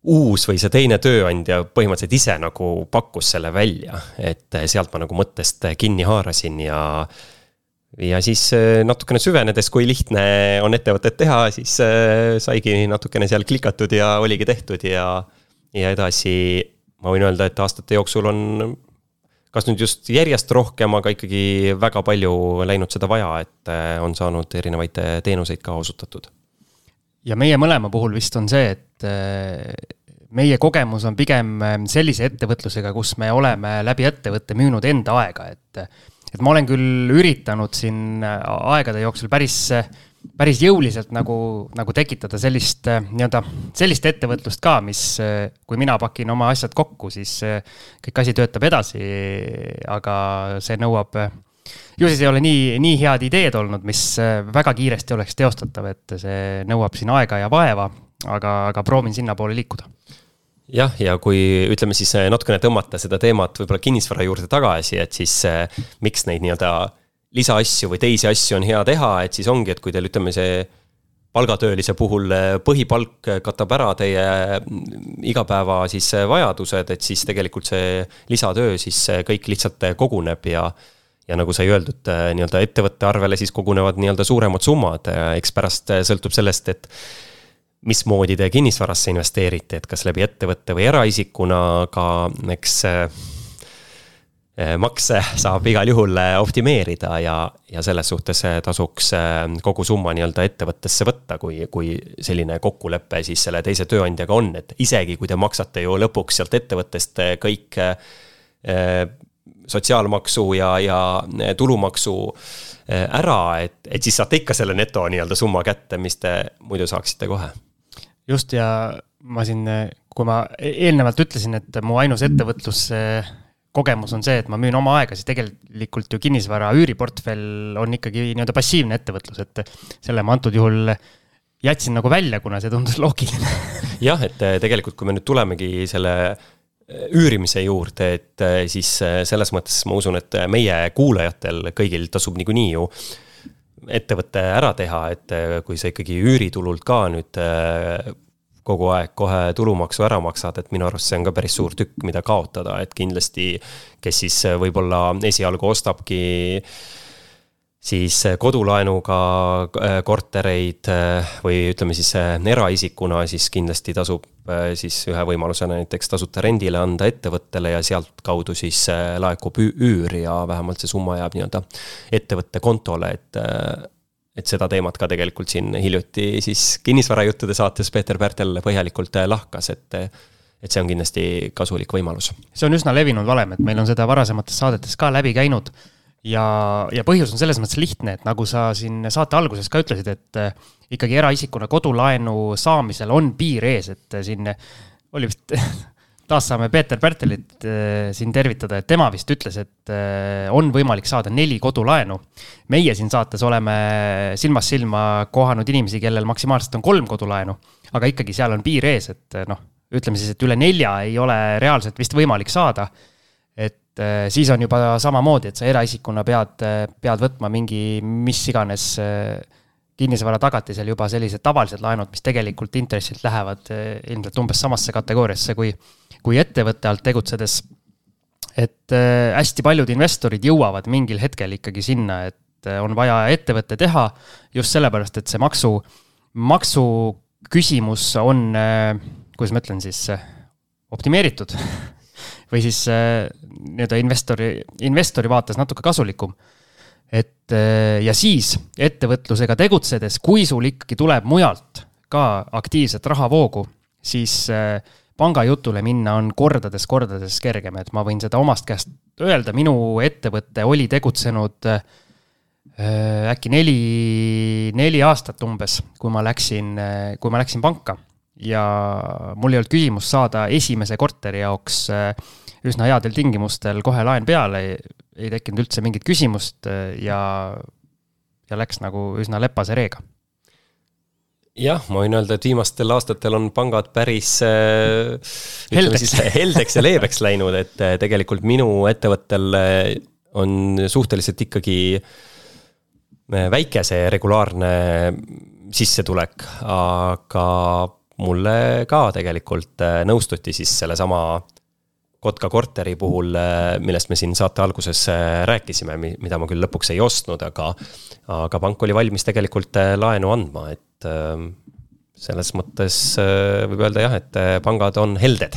uus või see teine tööandja põhimõtteliselt ise nagu pakkus selle välja, et sealt ma nagu mõttest kinni haarasin ja. Ja siis äh, natukene süvenedes, kui lihtne on ettevõtet teha, siis äh, saigi natukene seal klikatud ja oligi tehtud ja. ja edasi ma võin öelda, et aastate jooksul on kas nüüd just järjest rohkem, aga ikkagi väga palju läinud seda vaja, et äh, on saanud erinevaid teenuseid ka osutatud ja meie mõlema puhul vist on see, et meie kogemus on pigem äh, sellise ettevõtlusega, kus me oleme läbi ettevõtte müünud enda aega, et et ma olen küll üritanud siin äh, aegade jooksul päris, päris jõuliselt nagu, nagu tekitada sellist nii-öelda, sellist ettevõtlust ka, mis, kui mina pakin oma asjad kokku, siis kõik asi töötab edasi, aga see nõuab ju siis ei ole nii, nii head ideed olnud, mis äh, väga kiiresti oleks teostatav, et see nõuab siin aega ja vaeva, aga, aga proovin sinnapoole liikuda jah, ja kui ütleme siis äh, natukene tõmmata seda teemat võib-olla kinnisvara juurde tagasi, et siis äh, miks neid nii-öelda lisaasju või teisi asju on hea teha, et siis ongi, et kui teil ütleme, see palgatöölise puhul põhipalk katab ära teie mm, igapäeva siis vajadused, et siis tegelikult see lisatöö siis kõik lihtsalt koguneb ja ja nagu sai öeldud, äh, nii-öelda ettevõtte arvele siis kogunevad nii-öelda suuremad summad, eks pärast äh, sõltub sellest, et mismoodi te kinnisvarasse investeerite, et kas läbi ettevõtte või eraisikuna, aga eks äh, makse saab igal juhul optimeerida ja, ja selles suhtes tasuks kogu summa nii-öelda ettevõttesse võtta, kui, kui selline kokkulepe siis selle teise tööandjaga on, et isegi kui te maksate ju lõpuks sealt ettevõttest kõik sotsiaalmaksu ja, ja eh, tulumaksu eh, ära, et, et siis saate ikka selle neto nii-öelda summa kätte, mis te muidu saaksite kohe. Just, ja ma siin, kui ma e-, eelnevalt ütlesin, et mu ainus ettevõtlus kogemus on see, et ma müün oma aega, siis tegelikult ju kinnisvara üüriportfell on ikkagi nii-öelda passiivne ettevõtlus, et selle ma antud juhul jätsin nagu välja, kuna see tundus loogiline. Jah, et tegelikult, kui me nüüd tulemegi selle üürimise juurde, et äh, siis selles mõttes ma usun, et meie kuulajatel kõigil tasub niikuinii ju ettevõte ära teha, et äh, kui sa ikkagi üüritulult ka nüüd kogu aeg kohe tulumaksu ära maksad, et minu arust see on ka päris suur tükk, mida kaotada, et kindlasti, kes siis võib-olla esialgu ostabki äh, siis äh, kodulaenuga äh, kortereid äh, või ütleme siis eraisikuna, siis kindlasti tasub siis ühe võimalusena näiteks tasuta rendile anda ettevõttele ja sealtkaudu siis laekub üür ja vähemalt see summa jääb nii-öelda ettevõtte kontole, et et seda teemat ka tegelikult siin hiljuti siis kinnisvarajuttude saates Peeter Pärtel põhjalikult lahkas, et et see on kindlasti kasulik võimalus. see on üsna levinud valem, et meil on seda varasemates saadetes ka läbi käinud ja, ja põhjus on selles mõttes lihtne, et nagu sa siin saate alguses ka ütlesid, et äh, ikkagi eraisikuna kodulaenu saamisel on piir ees, et äh, siin oli vist (laughs) taas saame Peeter Pärtelit äh, siin tervitada, et tema vist ütles, et on võimalik saada neli kodulaenu. meie siin saates oleme silmast silma kohanud inimesi, kellel maksimaalselt on kolm kodulaenu, aga ikkagi seal on piir ees, et noh, ütleme siis, et üle nelja ei ole reaalselt vist võimalik saada et äh, siis on juba samamoodi, et sa eraisikuna pead, äh, pead võtma mingi mis iganes äh, kinnisvara tagatisel juba sellised tavalised laenud, mis tegelikult intressilt lähevad ilmselt umbes samasse kategooriasse kui, kui ettevõtte alt tegutsedes. et hästi paljud investorid jõuavad mingil hetkel ikkagi sinna, et on vaja ettevõte teha just sellepärast, et see maksu, maksu küsimus on, kuidas ma ütlen siis, optimeeritud (laughs) või siis äh, nii-öelda investori, investori vaates natuke kasulikum. et äh, ja siis ettevõtlusega tegutsedes, kui sul ikkagi tuleb mujalt ka aktiivset rahavoogu, siis äh, pangajutule minna on kordades-kordades kergem, et ma võin seda omast käest öelda, minu ettevõte oli tegutsenud äkki neli, neli aastat umbes, kui ma läksin, kui ma läksin panka ja mul ei olnud küsimust saada esimese korteri jaoks äh, üsna headel tingimustel kohe laen peale, ei tekkinud üldse mingit küsimust äh, ja, ja läks nagu üsna lepase reega. Jah, ma võin öelda, et viimastel aastatel on pangad päris äh, heldeks, heldeks ja leebeks läinud, et tegelikult minu ettevõttel on suhteliselt ikkagi väike see regulaarne sissetulek, aga mulle ka tegelikult äh, nõustuti siis sellesama Kotka korteri puhul, äh, millest me siin saate alguses äh, rääkisime, mida ma küll lõpuks ei ostnud, aga, aga pank oli valmis tegelikult laenu andma, et selles mõttes võib öelda jah, et pangad on helded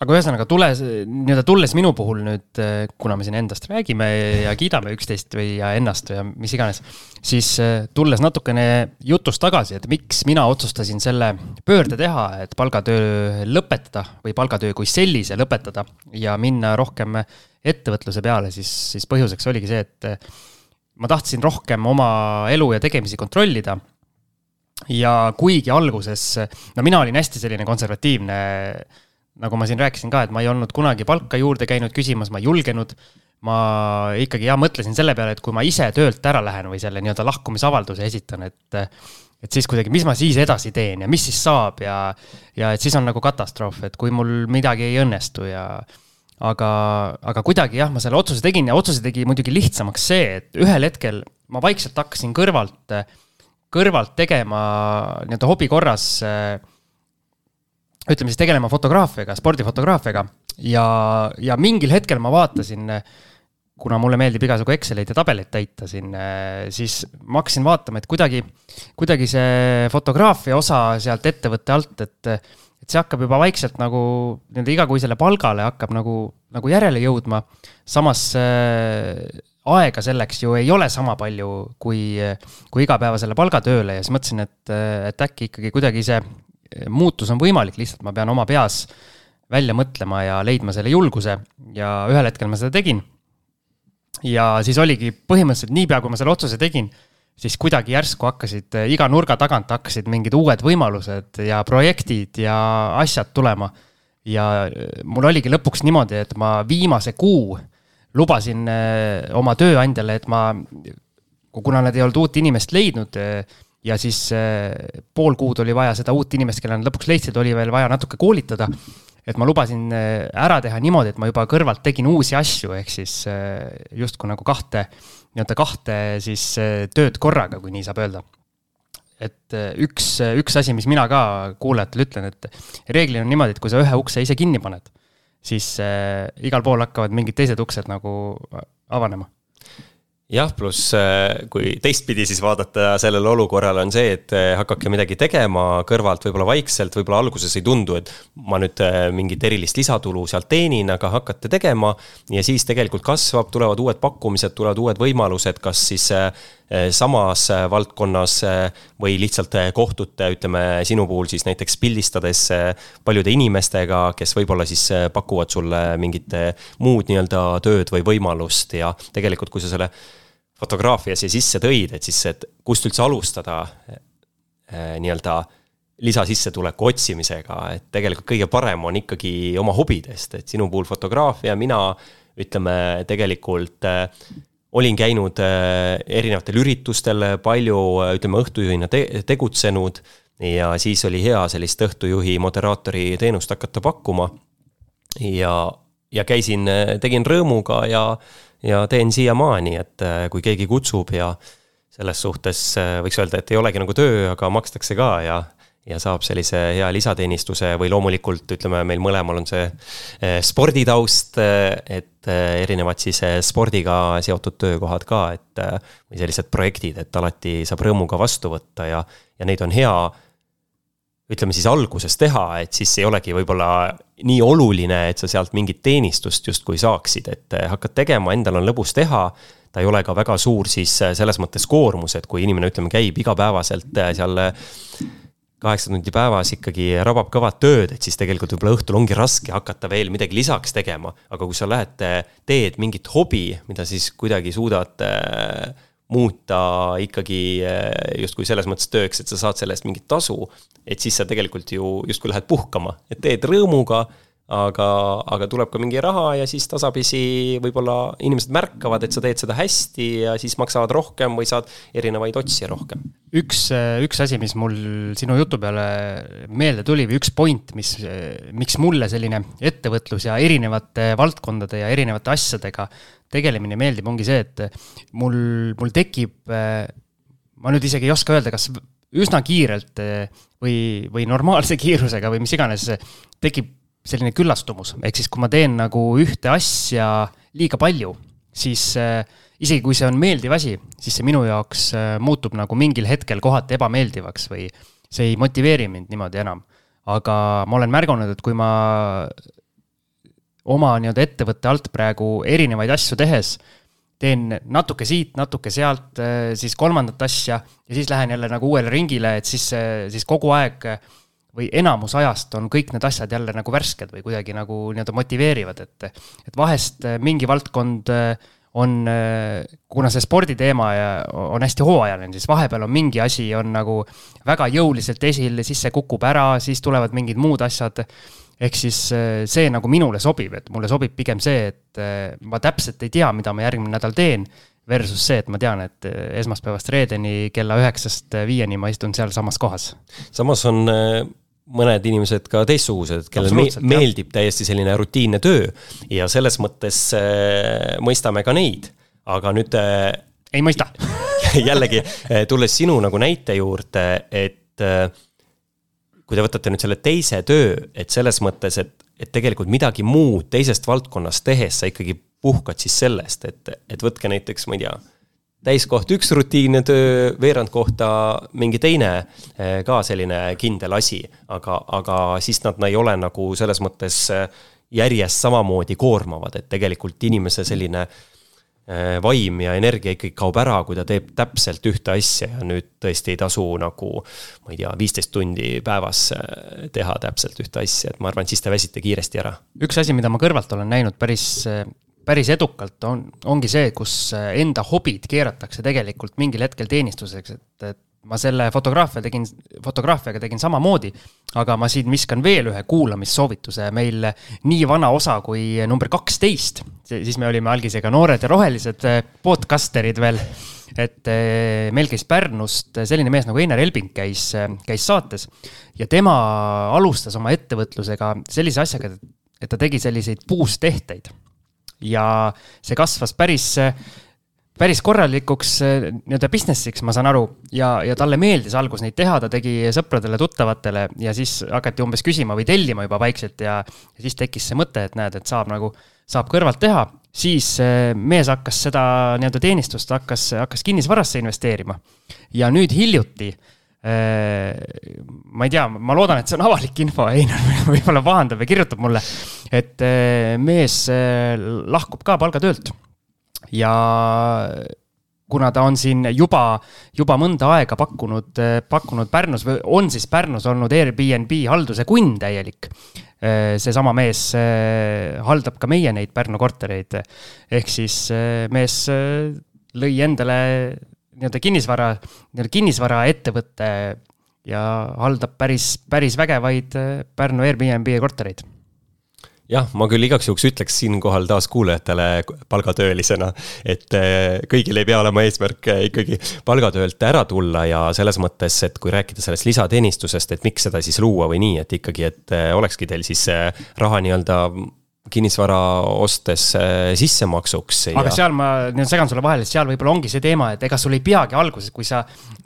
aga ühesõnaga, tulles, nii-öelda tulles minu puhul nüüd, kuna me siin endast räägime ja kiidame üksteist või ja ennast või mis iganes, siis tulles natukene jutust tagasi, et miks mina otsustasin selle pöörde teha, et palgatöö lõpetada või palgatöö kui sellise lõpetada ja minna rohkem ettevõtluse peale, siis, siis põhjuseks oligi see, et ma tahtsin rohkem oma elu ja tegemisi kontrollida. Ja kuigi alguses, no mina olin hästi selline konservatiivne nagu ma siin rääkisin ka, et ma ei olnud kunagi palka juurde käinud küsimas, ma ei julgenud. ma ikkagi jah, mõtlesin selle peale, et kui ma ise töölt ära lähen või selle nii-öelda lahkumisavalduse esitan, et et siis kuidagi, mis ma siis edasi teen ja mis siis saab ja, ja et siis on nagu katastroof, et kui mul midagi ei õnnestu ja aga, aga kuidagi jah, ma selle otsuse tegin ja otsuse tegi muidugi lihtsamaks see, et ühel hetkel ma vaikselt hakkasin kõrvalt, kõrvalt tegema nii-öelda hobi korras ütleme siis tegelema fotograafiaga, spordifotograafiaga ja, ja mingil hetkel ma vaatasin kuna mulle meeldib igasugu Exceleid ja tabeleid täita siin, siis ma hakkasin vaatama, et kuidagi, kuidagi see fotograafia osa sealt ettevõtte alt, et, et see hakkab juba vaikselt nagu nii-öelda igakuisele palgale hakkab nagu, nagu järele jõudma. samas äh, aega selleks ju ei ole sama palju kui, kui igapäevasele palgatööle ja siis mõtlesin, et, et äkki ikkagi kuidagi see muutus on võimalik, lihtsalt ma pean oma peas välja mõtlema ja leidma selle julguse ja ühel hetkel ma seda tegin ja siis oligi põhimõtteliselt niipea, kui ma selle otsuse tegin, siis kuidagi järsku hakkasid eh, iga nurga tagant hakkasid mingid uued võimalused ja projektid ja asjad tulema. ja eh, mul oligi lõpuks niimoodi, et ma viimase kuu lubasin eh, oma tööandjale, et ma, kuna nad ei olnud uut inimest leidnud ja siis pool kuud oli vaja seda uut inimest, kelle nad lõpuks leidsid, oli veel vaja natuke koolitada et ma lubasin äh, ära teha niimoodi, et ma juba kõrvalt tegin uusi asju, ehk siis äh, justkui nagu kahte, nii-öelda kahte siis äh, tööd korraga, kui nii saab öelda. et üks, üks asi, mis mina ka kuulajatele ütlen, et reeglina on niimoodi, et kui sa ühe ukse ise kinni paned, siis igal pool hakkavad mingid teised uksed nagu avanema jah, pluss äh, kui teistpidi siis vaadata sellele olukorrale on see, et äh, hakake midagi tegema kõrvalt võib-olla vaikselt, võib-olla alguses ei tundu, et ma nüüd äh, mingit erilist lisatulu sealt teenin, aga hakkate tegema. ja siis tegelikult kasvab, tulevad uued pakkumised, tulevad uued võimalused, kas siis samas valdkonnas või lihtsalt kohtute, ütleme sinu puhul siis näiteks pildistades paljude inimestega, kes võib-olla siis pakuvad sulle mingit muud nii-öelda tööd või võimalust ja tegelikult, kui sa selle fotograafia siia sisse tõid, et siis, et kust üldse alustada äh, nii-öelda lisasissetuleku otsimisega, et tegelikult kõige parem on ikkagi oma hobidest, et sinu puhul fotograafia, mina ütleme tegelikult äh, olin käinud äh, erinevatel üritustel palju, ütleme õhtujuhina te tegutsenud ja siis oli hea sellist õhtujuhi moderaatori teenust hakata pakkuma. ja, ja käisin, tegin rõõmuga ja ja teen siiamaani, et äh, kui keegi kutsub ja selles suhtes äh, võiks öelda, et ei olegi nagu töö, aga makstakse ka ja ja saab sellise hea lisateenistuse või loomulikult ütleme, meil mõlemal on see äh, sporditaust, et erinevad siis spordiga seotud töökohad ka, et või sellised projektid, et alati saab rõõmuga vastu võtta ja, ja neid on hea ütleme siis alguses teha, et siis ei olegi võib-olla nii oluline, et sa sealt mingit teenistust justkui saaksid, et eh, hakkad tegema, endal on lõbus teha. ta ei ole ka väga suur siis eh, selles mõttes koormus, et kui inimene, ütleme, käib igapäevaselt eh, seal kaheksa tundi päevas ikkagi rabab kõvat tööd, et siis tegelikult võib-olla õhtul ongi raske hakata veel midagi lisaks tegema. aga kui sa lähed, teed mingit hobi, mida siis kuidagi suudad muuta ikkagi justkui selles mõttes tööks, et sa saad selle eest mingit tasu, et siis sa tegelikult ju justkui lähed puhkama, et teed rõõmuga, aga, aga tuleb ka mingi raha ja siis tasapisi võib-olla inimesed märkavad, et sa teed seda hästi ja siis maksavad rohkem või saad erinevaid otsija rohkem. üks, üks asi, mis mul sinu jutu peale meelde tuli või üks point, mis, miks mulle selline ettevõtlus ja erinevate valdkondade ja erinevate asjadega tegelemine meeldib, ongi see, et mul, mul tekib, ma nüüd isegi ei oska öelda, kas üsna kiirelt või, või normaalse kiirusega või mis iganes, tekib selline küllastumus, ehk siis kui ma teen nagu ühte asja liiga palju, siis äh, isegi kui see on meeldiv asi, siis see minu jaoks äh, muutub nagu mingil hetkel kohati ebameeldivaks või see ei motiveeri mind niimoodi enam. aga ma olen märganud, et kui ma oma nii-öelda ettevõtte alt praegu erinevaid asju tehes teen natuke siit, natuke sealt, äh, siis kolmandat asja ja siis lähen jälle nagu uuele ringile, et siis, äh, siis kogu aeg või enamus ajast on kõik need asjad jälle nagu värsked või kuidagi nagu nii-öelda motiveerivad, et, et vahest äh, mingi valdkond on, kuna see sporditeema on hästi hooajaline, siis vahepeal on mingi asi on nagu väga jõuliselt esil, siis see kukub ära, siis tulevad mingid muud asjad ehk siis äh, see nagu minule sobib, et mulle sobib pigem see, et äh, ma täpselt ei tea, mida ma järgmine nädal teen. Versus see, et ma tean, et äh, esmaspäevast reedeni kella üheksast viieni ma istun sealsamas kohas. samas on mõned inimesed ka teistsugused, kellel me meeldib täiesti selline rutiinne töö. Ja selles mõttes äh, mõistame ka neid, aga nüüd äh,. ei mõista. (laughs) jällegi, tulles sinu nagu näite juurde, et äh, kui te võtate nüüd selle teise töö, et selles mõttes, et, et tegelikult midagi muud teisest valdkonnast tehes sa ikkagi puhkad siis sellest, et, et võtke näiteks, ma ei tea, täiskoht üks rutiinne töö, veerand kohta mingi teine eh, ka selline kindel asi, aga, aga siis nad ei ole nagu selles mõttes eh, järjest samamoodi koormavad, et tegelikult inimese selline Äh, vaim ja energia ikkagi kaob ära, kui ta teeb täpselt ühte asja ja nüüd tõesti ei tasu nagu, ma ei tea, viisteist tundi päevas teha täpselt ühte asja, et ma arvan, et siis te väsite kiiresti ära. üks asi, mida ma kõrvalt olen näinud päris, päris edukalt, on, ongi see, kus enda hobid keeratakse tegelikult mingil hetkel teenistuseks, et, et ma selle fotograafia tegin, fotograafiaga tegin samamoodi, aga ma siin viskan veel ühe kuulamissoovituse, meil nii vana osa kui number kaksteist, siis me olime algisega noored ja rohelised podcasterid veel. et meil käis Pärnust selline mees nagu Einar Elbing käis, käis saates ja tema alustas oma ettevõtlusega sellise asjaga, et ta tegi selliseid puustehteid. Ja see kasvas päris päris korralikuks eh, nii-öelda business'iks, ma saan aru, ja, ja talle meeldis algus neid teha, ta tegi sõpradele-tuttavatele ja siis hakati umbes küsima või tellima juba vaikselt ja, ja siis tekkis see mõte, et näed, et saab nagu, saab kõrvalt teha. siis eh, mees hakkas seda nii-öelda teenistust, hakkas, hakkas kinnisvarasse investeerima. ja nüüd hiljuti eh, ma ei tea, ma loodan, et see on avalik info, Einar (laughs) võib-olla pahandab ja kirjutab mulle, et mees lahkub ka palgatöölt ja kuna ta on siin juba, juba mõnda aega pakkunud, pakkunud Pärnus või on siis Pärnus olnud Airbnb halduse kunn täielik. seesama mees haldab ka meie neid Pärnu kortereid. ehk siis mees lõi endale nii-öelda kinnisvara, nii-öelda kinnisvaraettevõtte ja haldab päris, päris vägevaid Pärnu Airbnb kortereid. Jah, ma küll igaks juhuks ütleks siinkohal taas kuulajatele palgatöölisena, et eh, kõigil ei pea olema eesmärk eh, ikkagi palgatöölt ära tulla ja selles mõttes, et kui rääkida sellest lisateenistusest, et miks seda siis luua või nii, et ikkagi, et olekski teil siis raha nii-öelda kinnisvara ostes sissemaksuks. aga ja... seal ma nüüd segan sulle vahele, seal võib-olla ongi see teema, et ega sul ei peagi alguses, kui sa,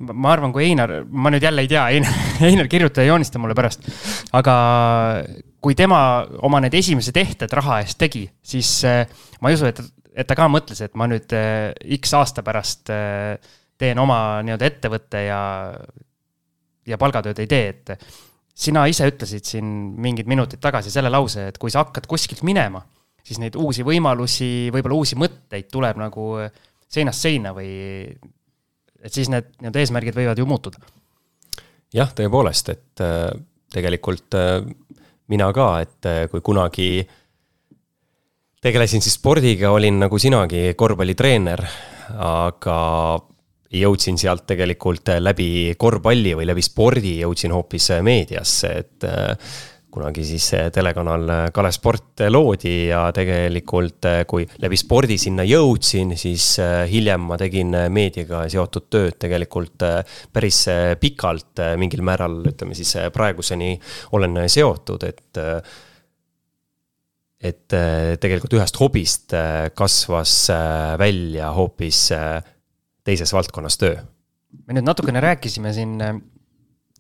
ma arvan, kui Einar, ma nüüd jälle ei tea, Einar, (laughs) Einar kirjuta ja joonista mulle pärast, aga kui tema oma need esimesed ehted raha eest tegi, siis äh, ma ei usu, et, et ta ka mõtles, et ma nüüd äh, X aasta pärast äh, teen oma nii-öelda ettevõtte ja, ja palgatööd ei tee, et sina ise ütlesid siin mingid minutid tagasi selle lause, et kui sa hakkad kuskilt minema, siis neid uusi võimalusi, võib-olla uusi mõtteid tuleb nagu seinast seina või et siis need nii-öelda eesmärgid võivad ju muutuda. jah, tõepoolest, et tegelikult mina ka, et äh, kui kunagi tegelesin siis spordiga, olin nagu sinagi korvpallitreener, aga jõudsin sealt tegelikult läbi korvpalli või läbi spordi jõudsin hoopis meediasse, et äh, kunagi siis telekanal Kalev Sport loodi ja tegelikult kui läbi spordi sinna jõudsin, siis äh, hiljem ma tegin meediaga seotud tööd tegelikult äh, päris äh, pikalt, mingil määral ütleme siis praeguseni olen seotud, et et tegelikult ühest hobist kasvas välja hoopis teises valdkonnas töö. me nüüd natukene rääkisime siin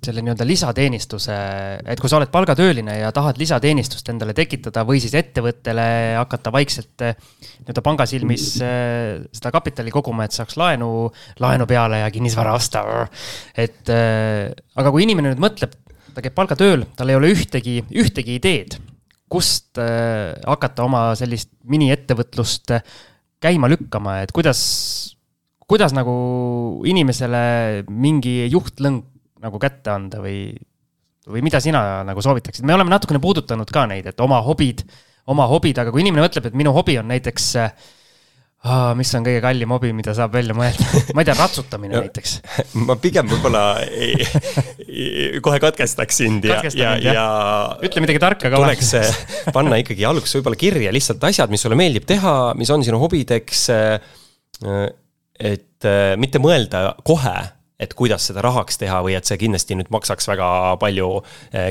selle nii-öelda lisateenistuse, et kui sa oled palgatööline ja tahad lisateenistust endale tekitada või siis ettevõttele hakata vaikselt eh, nii-öelda panga silmis eh, seda kapitali koguma, et saaks laenu, laenu peale ja kinnisvara osta. et aga kui inimene nüüd mõtleb, ta käib palgatööl, tal ei ole ühtegi, ühtegi ideed, kust hakata oma sellist miniettevõtlust käima lükkama, et kuidas, kuidas nagu inimesele mingi juhtlõng nagu kätte anda või, või mida sina nagu soovitaksid, me oleme natukene puudutanud ka neid, et oma hobid, oma hobid, aga kui inimene mõtleb, et minu hobi on näiteks äh, ah,. mis on kõige kallim hobi, mida saab välja mõelda ma ei tea, ratsutamine (laughs) näiteks. (laughs) ma pigem võib-olla kohe katkestaks sind ja, ja, ja. ütle midagi tarka ka. tuleks panna ikkagi alguses võib-olla kirja lihtsalt asjad, mis sulle meeldib teha, mis on sinu hobideks. Et mitte mõelda kohe et kuidas seda rahaks teha või et see kindlasti nüüd maksaks väga palju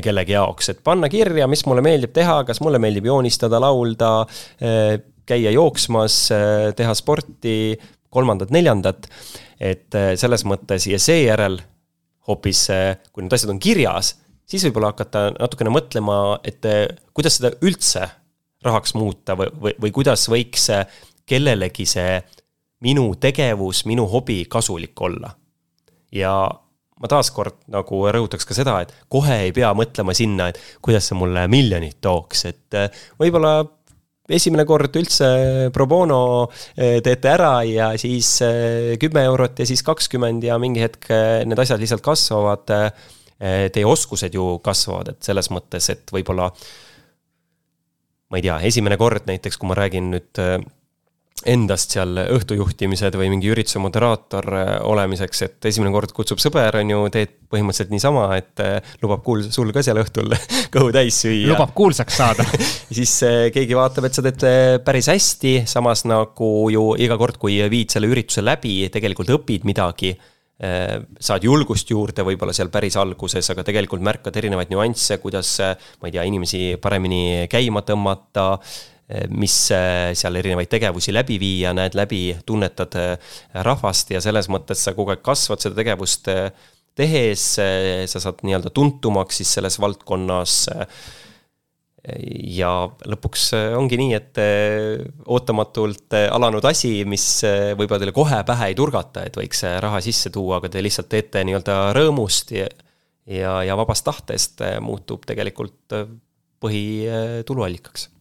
kellegi jaoks, et panna kirja, mis mulle meeldib teha, kas mulle meeldib joonistada, laulda, käia jooksmas, teha sporti, kolmandat-neljandat. et äh, selles mõttes ja seejärel hoopis, äh, kui need asjad on kirjas, siis võib-olla hakata natukene mõtlema, et äh, kuidas seda üldse rahaks muuta või, või, või kuidas võiks kellelegi see minu tegevus, minu hobi kasulik olla. ja ma taaskord nagu rõhutaks ka seda, et kohe ei pea mõtlema sinna, et kuidas see mulle miljonit tooks, et võib-olla esimene kord üldse pro bono eh, teete ära ja siis eh, kümme eurot ja siis kakskümmend ja mingi hetk eh, need asjad lihtsalt kasvavad. Teie oskused ju kasvavad, et selles mõttes, et võib-olla ma ei tea, esimene kord näiteks, kui ma räägin nüüd endast seal õhtujuhtimised või mingi ürituse moderaator äh, olemiseks, et esimene kord kutsub sõber, on ju, teed põhimõtteliselt niisama, et äh, lubab kuul-, sul ka seal õhtul (laughs) kõhu täis süüa. lubab kuulsaks saada (laughs) siis äh, keegi vaatab, et sa teed päris hästi, samas nagu ju iga kord, kui viid selle ürituse läbi, tegelikult õpid midagi saad julgust juurde võib-olla seal päris alguses, aga tegelikult märkad erinevaid nüansse, kuidas, ma ei tea, inimesi paremini käima tõmmata Eh, mis eh, seal erinevaid tegevusi läbi viia, näed läbi, tunnetad eh, rahvast ja selles mõttes sa kogu aeg kasvad seda tegevust tehes, sa saad nii-öelda tuntumaks siis selles valdkonnas. ja lõpuks ongi nii, et ootamatult alanud asi, mis võib-olla teile kohe pähe ei turgata, et võiks raha sisse tuua, aga te lihtsalt teete nii-öelda rõõmust ja ja, ja vabast tahtest muutub tegelikult põhituluallikaks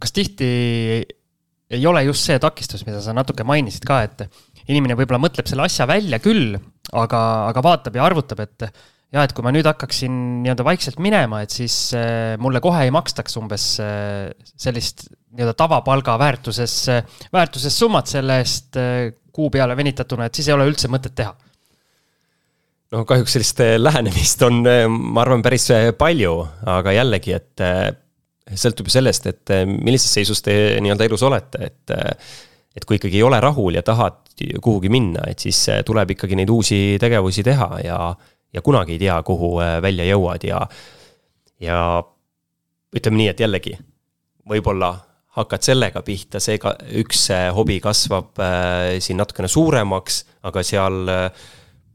kas tihti ei ole just see takistus, mida sa natuke mainisid ka, et inimene võib-olla mõtleb selle asja välja küll, aga, aga vaatab ja arvutab, et ja et kui ma nüüd hakkaksin nii-öelda vaikselt minema, et siis äh, mulle kohe ei makstaks umbes äh, sellist nii-öelda tavapalga väärtuses, väärtuses summat selle eest äh, kuu peale venitatuna, et siis ei ole üldse mõtet teha. No kahjuks sellist lähenemist on, ma arvan, päris palju, aga jällegi, et sõltub ju sellest, et eh, millises seisus te nii-öelda elus olete, et. Eh, et kui ikkagi ei ole rahul ja tahad kuhugi minna, et siis eh, tuleb ikkagi neid uusi tegevusi teha ja, ja kunagi ei tea, kuhu välja jõuad ja. ja ütleme nii, et jällegi, võib-olla hakkad sellega pihta, seega üks hobi kasvab äh, siin natukene suuremaks, aga seal äh,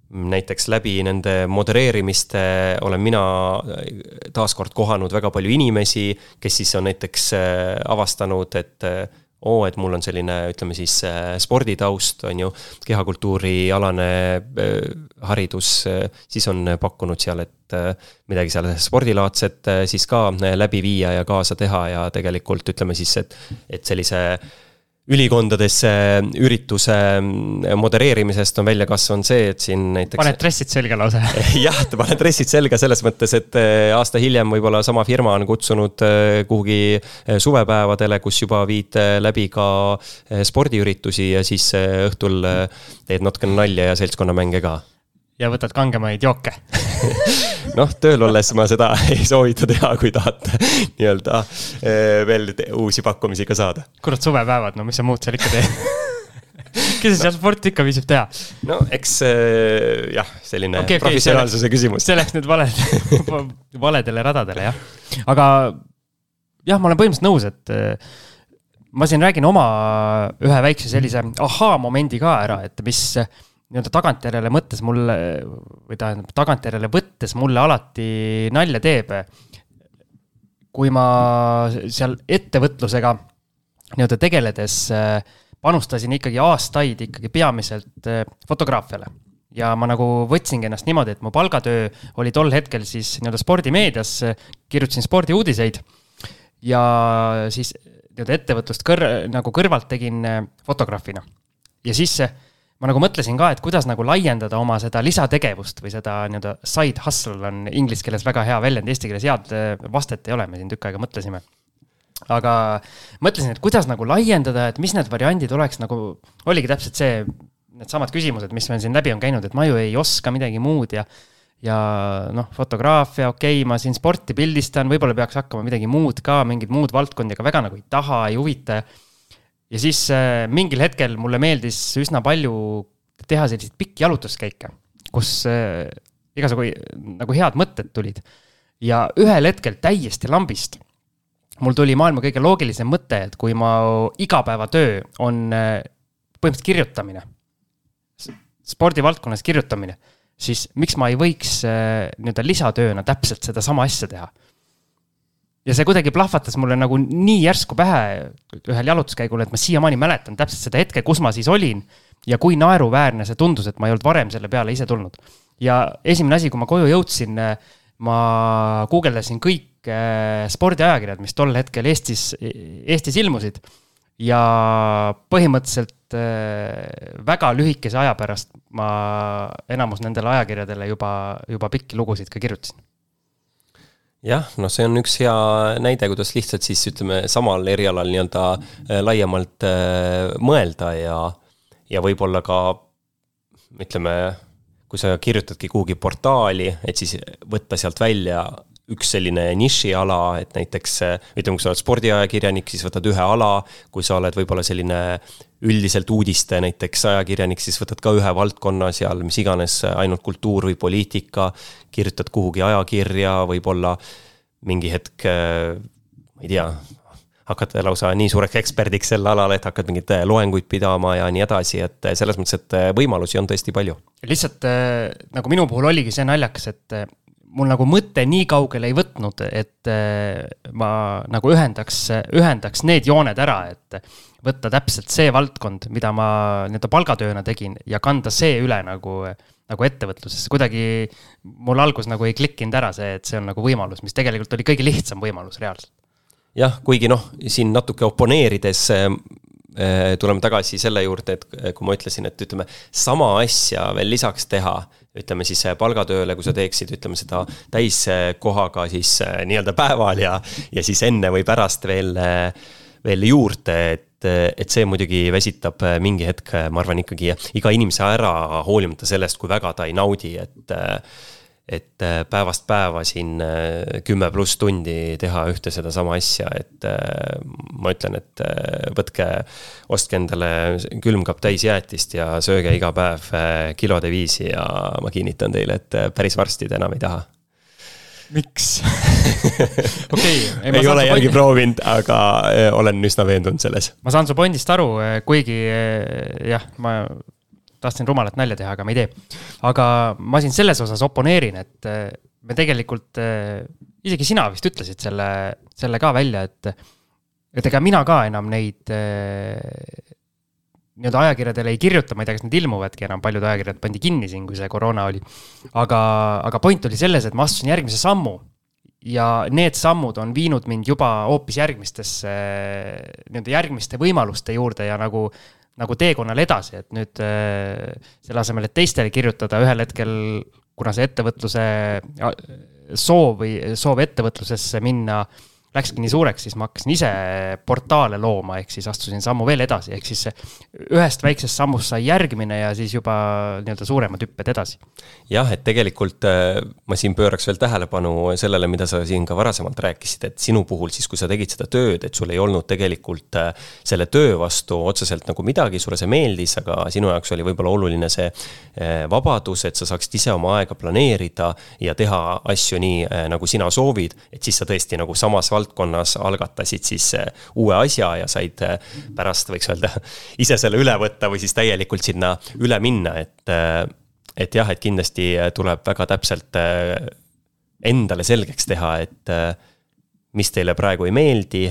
näiteks läbi nende modereerimiste olen mina äh, taaskord kohanud väga palju inimesi, kes siis on näiteks äh, avastanud, et äh, oo, et mul on selline, ütleme siis sporditaust, on ju, kehakultuurialane haridus, siis on pakkunud seal, et midagi seal spordilaadset siis ka läbi viia ja kaasa teha ja tegelikult ütleme siis, et, et sellise ülikondadesse ürituse modereerimisest on välja kasvanud see, et siin näiteks. paned dressid selga lausa (laughs) jah, paned dressid selga selles mõttes, et eh, aasta hiljem võib-olla sama firma on kutsunud eh, kuhugi eh, suvepäevadele, kus juba viid läbi ka spordiüritusi ja siis õhtul teed natukene nalja ja seltskonnamänge ka ja võtad kangemaid jooke (laughs) noh, tööl olles ma seda (laughs) ei soovita teha, kui tahate (laughs) nii-öelda eh, veel uusi pakkumisi ka saada. kurat, suvepäevad, no mis sa muud seal ikka teed kes no. seal sporti ikka viitsib teha? no eks äh, jah, selline okay, okay, professionaalsuse küsimus. see läks nüüd valed valedele radadele jah, aga jah, ma olen põhimõtteliselt nõus, et äh, ma siin räägin oma ühe väikse sellise ahaa-momendi ka ära, et mis nii-öelda tagantjärele mõttes mulle või tähendab, tagantjärele võttes mulle alati nalja teeb. kui ma seal ettevõtlusega nii-öelda tegeledes äh, panustasin ikkagi aastaid ikkagi peamiselt äh, fotograafiale ja ma nagu võtsingi ennast niimoodi, et mu palgatöö oli tol hetkel siis nii-öelda spordimeedias, kirjutasin spordiuudiseid ja siis nii-öelda ettevõtlust kõr-, nagu kõrvalt tegin äh, fotograafina. ja siis ma nagu mõtlesin ka, et kuidas nagu laiendada oma seda lisategevust või seda nii-öelda side hustle on inglise keeles väga hea väljend, eesti keeles head äh, vastet ei ole, me siin tükk aega mõtlesime. aga mõtlesin, et kuidas nagu laiendada, et mis need variandid oleks nagu, oligi täpselt see, needsamad küsimused, mis meil siin läbi on käinud, et ma ju ei oska midagi muud ja ja noh, fotograafia, okei okay,, ma siin sporti pildistan, võib-olla peaks hakkama midagi muud ka, mingit muud valdkondi, aga väga nagu ei taha, ei huvita. ja siis äh, mingil hetkel mulle meeldis üsna palju teha selliseid pikki jalutuskäike, kus äh, igasugu nagu head mõtted tulid. ja ühel hetkel täiesti lambist mul tuli maailma kõige loogilisem mõte, et kui ma igapäevatöö on äh, põhimõtteliselt kirjutamine, spordivaldkonnas kirjutamine, siis miks ma ei võiks nii-öelda lisatööna täpselt sedasama asja teha. Ja see kuidagi plahvatas mulle nagu nii järsku pähe ühel jalutuskäigul, et ma siiamaani mäletan täpselt seda hetke, kus ma siis olin ja kui naeruväärne see tundus, et ma ei olnud varem selle peale ise tulnud. ja esimene asi, kui ma koju jõudsin, äh, ma guugeldasin kõik kõik spordiajakirjad, mis tol hetkel Eestis, Eestis ilmusid. ja põhimõtteliselt äh, väga lühikese aja pärast ma enamus nendele ajakirjadele juba, juba pikki lugusid ka kirjutasin jah, noh, see on üks hea näide, kuidas lihtsalt siis ütleme, samal erialal nii-öelda äh, laiemalt äh, mõelda ja, ja võib-olla ka ütleme, kui sa kirjutadki kuhugi portaali, et siis võtta sealt välja üks selline nišiala, et näiteks ütleme, kui sa oled spordiajakirjanik, siis võtad ühe ala, kui sa oled võib-olla selline üldiselt uudiste näiteks ajakirjanik, siis võtad ka ühe valdkonna seal, mis iganes, ainult kultuur või poliitika, kirjutad kuhugi ajakirja, võib-olla mingi hetk, ma ei tea, hakkad lausa nii suureks eksperdiks sel alal, et hakkad mingeid loenguid pidama ja nii edasi, et selles mõttes, et võimalusi on tõesti palju. lihtsalt nagu minu puhul oligi see naljakas, et mul nagu mõte nii kaugele ei võtnud, et äh, ma nagu ühendaks, ühendaks need jooned ära, et võtta täpselt see valdkond, mida ma nii-öelda palgatööna tegin ja kanda see üle nagu, nagu ettevõtlusesse. kuidagi mul algus nagu ei klikkinud ära see, et see on nagu võimalus, mis tegelikult oli kõige lihtsam võimalus reaalselt. jah, kuigi noh, siin natuke oponeerides äh, tuleme tagasi selle juurde, et kui ma ütlesin, et ütleme, sama asja veel lisaks teha ütleme siis palgatööle, kui sa teeksid, ütleme seda täiskohaga siis äh, nii-öelda päeval ja, ja siis enne või pärast veel, äh, veel juurde, et, et see muidugi väsitab äh, mingi hetk, ma arvan, ikkagi iga inimese ära, hoolimata sellest, kui väga ta ei naudi, et et äh, päevast päeva siin äh, kümme pluss tundi teha ühte sedasama asja, et äh, ma ütlen, et võtke, ostke endale külmkapp täis jäätist ja sööge iga päev kilode viisi ja ma kinnitan teile, et päris varsti te enam ei taha miks (laughs) okei okay,. ei ole järgi proovinud, aga olen üsna veendunud selles. ma saan su pointist aru, kuigi jah, ma tahtsin rumalat nalja teha, aga ma ei tee. aga ma siin selles osas oponeerin, et äh, me tegelikult, äh, isegi sina vist ütlesid selle, selle ka välja, et, et ega mina ka enam neid äh, nii-öelda ajakirjadele ei kirjuta, ma ei tea, kas need ilmuvadki enam, paljud ajakirjad pandi kinni siin, kui see koroona oli. aga, aga point oli selles, et ma astusin järgmise sammu ja need sammud on viinud mind juba hoopis järgmistesse, nii-öelda järgmiste võimaluste juurde ja nagu nagu teekonnal edasi, et nüüd äh, selle asemel, et teistele kirjutada, ühel hetkel, kuna see ettevõtluse soov või soov ettevõtlusesse minna äh, läkski nii suureks, siis ma hakkasin ise portaale looma, ehk siis astusin sammu veel edasi, ehk siis ühest väiksest sammust sai järgmine ja siis juba nii-öelda suuremad hüpped edasi. jah, et tegelikult äh, ma siin pööraks veel tähelepanu sellele, mida sa siin ka varasemalt rääkisid, et sinu puhul siis, kui sa tegid seda tööd, et sul ei olnud tegelikult äh, selle töö vastu otseselt nagu midagi, sulle see meeldis, aga sinu jaoks oli võib-olla oluline see äh, vabadus, et sa saaksid ise oma aega planeerida ja teha asju nii, nagu sina soovid, et siis sa tõesti nagu samas valdkonnas algatasid siis äh, uue asja ja said äh, pärast, võiks öelda, (laughs) ise selle üle võtta või siis täielikult sinna üle minna, et, äh, et jah, et kindlasti tuleb väga täpselt endale selgeks teha, et mis teile praegu ei meeldi,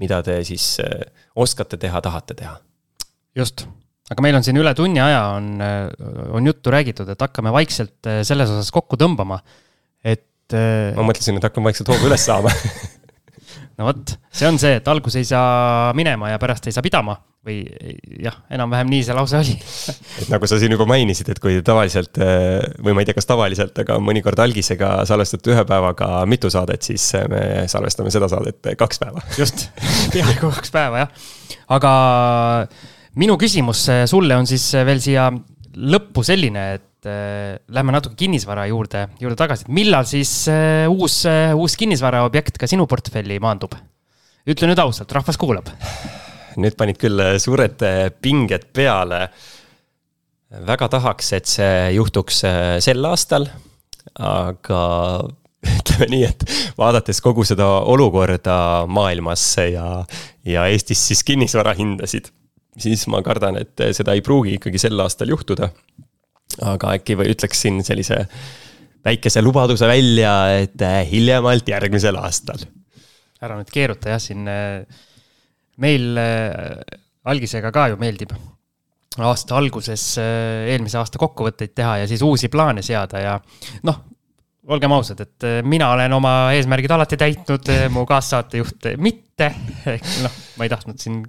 mida te siis oskate teha, tahate teha. just, aga meil on siin üle tunni aja on, on juttu räägitud, et hakkame vaikselt selles osas kokku tõmbama. et et. Äh, ma mõtlesin, et hakkame vaikselt hoogu üles saama (laughs) no vot, see on see, et algus ei saa minema ja pärast ei saa pidama või jah, enam-vähem nii see lause oli (laughs) et nagu sa siin juba mainisid, et kui tavaliselt või ma ei tea, kas tavaliselt, aga mõnikord algisega salvestate ühe päevaga mitu saadet, siis me salvestame seda saadet kaks päeva. (laughs) just, peaaegu kaks päeva jah. aga minu küsimus sulle on siis veel siia lõppu selline, et äh, lähme natuke kinnisvara juurde, juurde tagasi, et millal siis äh, uus äh,, uus kinnisvaraobjekt ka sinu portfelli maandub? ütle nüüd ausalt, rahvas kuulab nüüd panid küll äh, suured äh, pinged peale. väga tahaks, et see juhtuks äh, sel aastal, aga (laughs) ütleme nii, et vaadates kogu seda olukorda maailmas ja, ja Eestis siis kinnisvarahindasid, siis ma kardan, et seda ei pruugi ikkagi sel aastal juhtuda. Aga äkki või ütleksin sellise väikese lubaduse välja, et hiljemalt järgmisel aastal. ära nüüd keeruta jah, siin meil äh, algisega ka ju meeldib aasta alguses äh, eelmise aasta kokkuvõtteid teha ja siis uusi plaane seada ja noh, olgem ausad, et äh, mina olen oma eesmärgid alati täitnud, mu kaassaatejuht mitte. noh, ma ei tahtnud siin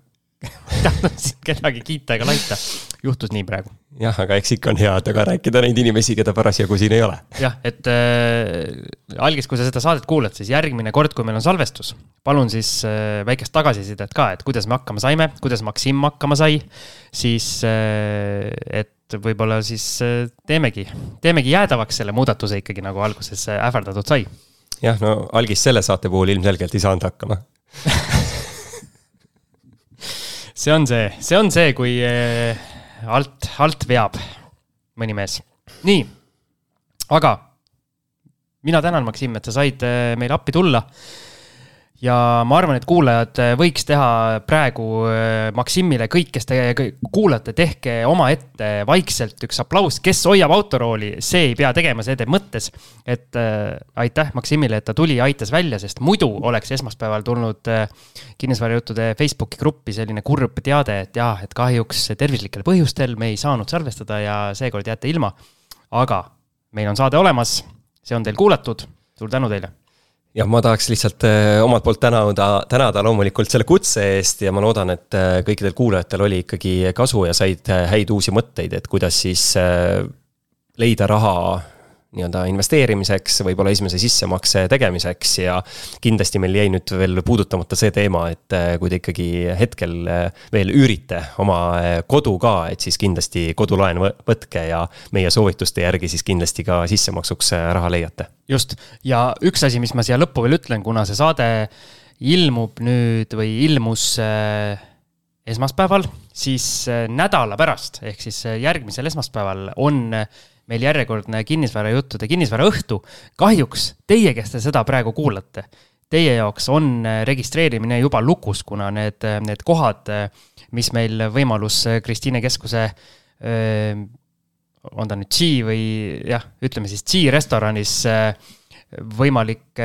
(laughs) tahtnud siin kedagi kiita ega laita. juhtus nii praegu. jah, aga eks ikka on hea taga rääkida neid inimesi, keda parasjagu siin ei ole. jah, et äh, algis, kui sa seda saadet kuulad, siis järgmine kord, kui meil on salvestus, palun siis äh, väikest tagasisidet ka, et kuidas me hakkama saime, kuidas Maksim hakkama sai. siis äh,, et võib-olla siis äh, teemegi, teemegi jäädavaks selle muudatuse ikkagi nagu alguses äh, ähvardatud sai. jah, no algis selle saate puhul ilmselgelt ei saanud hakkama (laughs) see on see, see on see, kui eh, alt, alt veab mõni mees. nii, aga mina tänan, Maksim, et sa said eh, meile appi tulla ja ma arvan, et kuulajad äh, võiks teha praegu äh, Maksimile, kõik, kes te kuulate, tehke omaette vaikselt üks aplaus, kes hoiab autorooli, see ei pea tegema, see teeb mõttes. et äh, aitäh Maksimile, et ta tuli ja aitas välja, sest muidu oleks esmaspäeval tulnud äh, kinnisvarajuttude Facebooki gruppi selline kurb teade, et jah, et kahjuks tervislikel põhjustel me ei saanud salvestada ja seekord jääte ilma. aga meil on saade olemas, see on teil kuulatud, suur tänu teile jah, ma tahaks lihtsalt äh, omalt poolt tänada, tänada loomulikult selle kutse eest ja ma loodan, et äh, kõikidel kuulajatel oli ikkagi kasu ja said äh, häid uusi mõtteid, et kuidas siis leida raha nii-öelda investeerimiseks, võib-olla esimese sissemakse tegemiseks ja kindlasti meil jäi nüüd veel puudutamata see teema, et äh, kui te ikkagi hetkel äh, veel üürite oma äh, kodu ka, et siis kindlasti kodulaenu võtke ja meie soovituste järgi siis kindlasti ka sissemaksuks raha leiate. just, ja üks asi, mis ma siia lõppu veel ütlen, kuna see saade ilmub nüüd või ilmus esmaspäeval, siis nädala pärast, ehk siis järgmisel esmaspäeval on meil järjekordne kinnisvarajuttude kinnisvaraõhtu. kahjuks teie, kes te seda praegu kuulate, teie jaoks on äh, registreerimine juba lukus, kuna need, äh, need kohad, äh, mis meil võimalus Kristiine keskuse on ta nüüd G või jah, ütleme siis G restoranis võimalik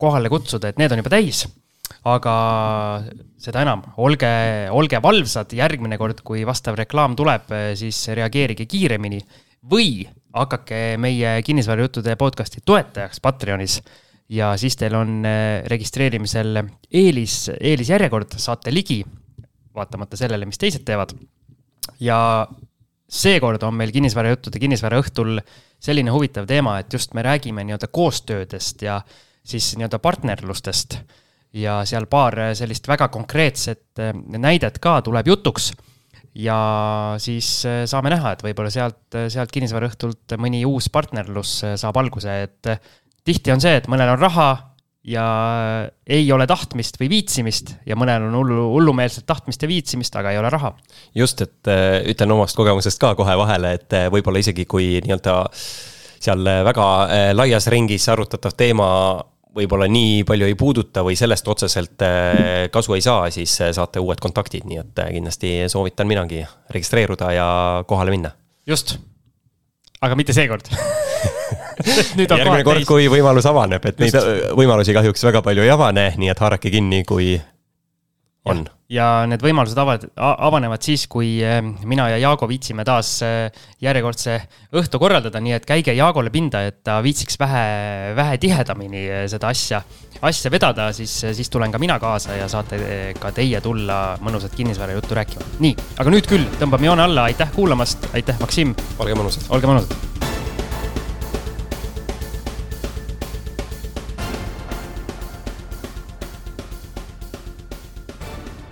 kohale kutsuda, et need on juba täis aga seda enam, olge, olge valvsad, järgmine kord, kui vastav reklaam tuleb, siis reageerige kiiremini või hakake meie kinnisvarajuttude podcast'i toetajaks Patreonis ja siis teil on äh, registreerimisel eelis, eelisjärjekord, saate ligi, vaatamata sellele, mis teised teevad. ja seekord on meil kinnisvarajuttude kinnisvaraõhtul selline huvitav teema, et just me räägime nii-öelda koostöödest ja siis nii-öelda partnerlustest. ja seal paar sellist väga konkreetset äh, näidet ka tuleb jutuks ja siis äh, saame näha, et võib-olla sealt, äh, sealt kinnisvaraõhtult mõni uus partnerlus äh, saab alguse, et tihti on see, et mõnel on raha ja ei ole tahtmist või viitsimist ja mõnel on hullu, hullumeelset tahtmist ja viitsimist, aga ei ole raha. just, et ütlen omast kogemusest ka kohe vahele, et võib-olla isegi kui nii-öelda seal väga laias ringis arutatav teema võib-olla nii palju ei puuduta või sellest otseselt äh, kasu ei saa, siis äh, saate uued kontaktid, nii et äh, kindlasti soovitan minagi registreeruda ja kohale minna. just, aga mitte seekord (laughs) järgmine kord, kui võimalus avaneb, et Just. neid võimalusi kahjuks väga palju ei avane, nii et haarake kinni, kui on. ja need võimalused avad, avanevad siis, kui eh, mina ja Jaago viitsime taas eh, järjekordse õhtu korraldada, nii et käige Jaagole pinda, et ta viitsiks vähe, vähe tihedamini eh, seda asja, asja vedada, siis, siis tulen ka mina kaasa ja saate ka teie tulla mõnusat kinnisvarajuttu rääkima. nii, aga nüüd küll, tõmbame joone alla, aitäh kuulamast, aitäh, Maksim! olge mõnusad! olge mõnusad!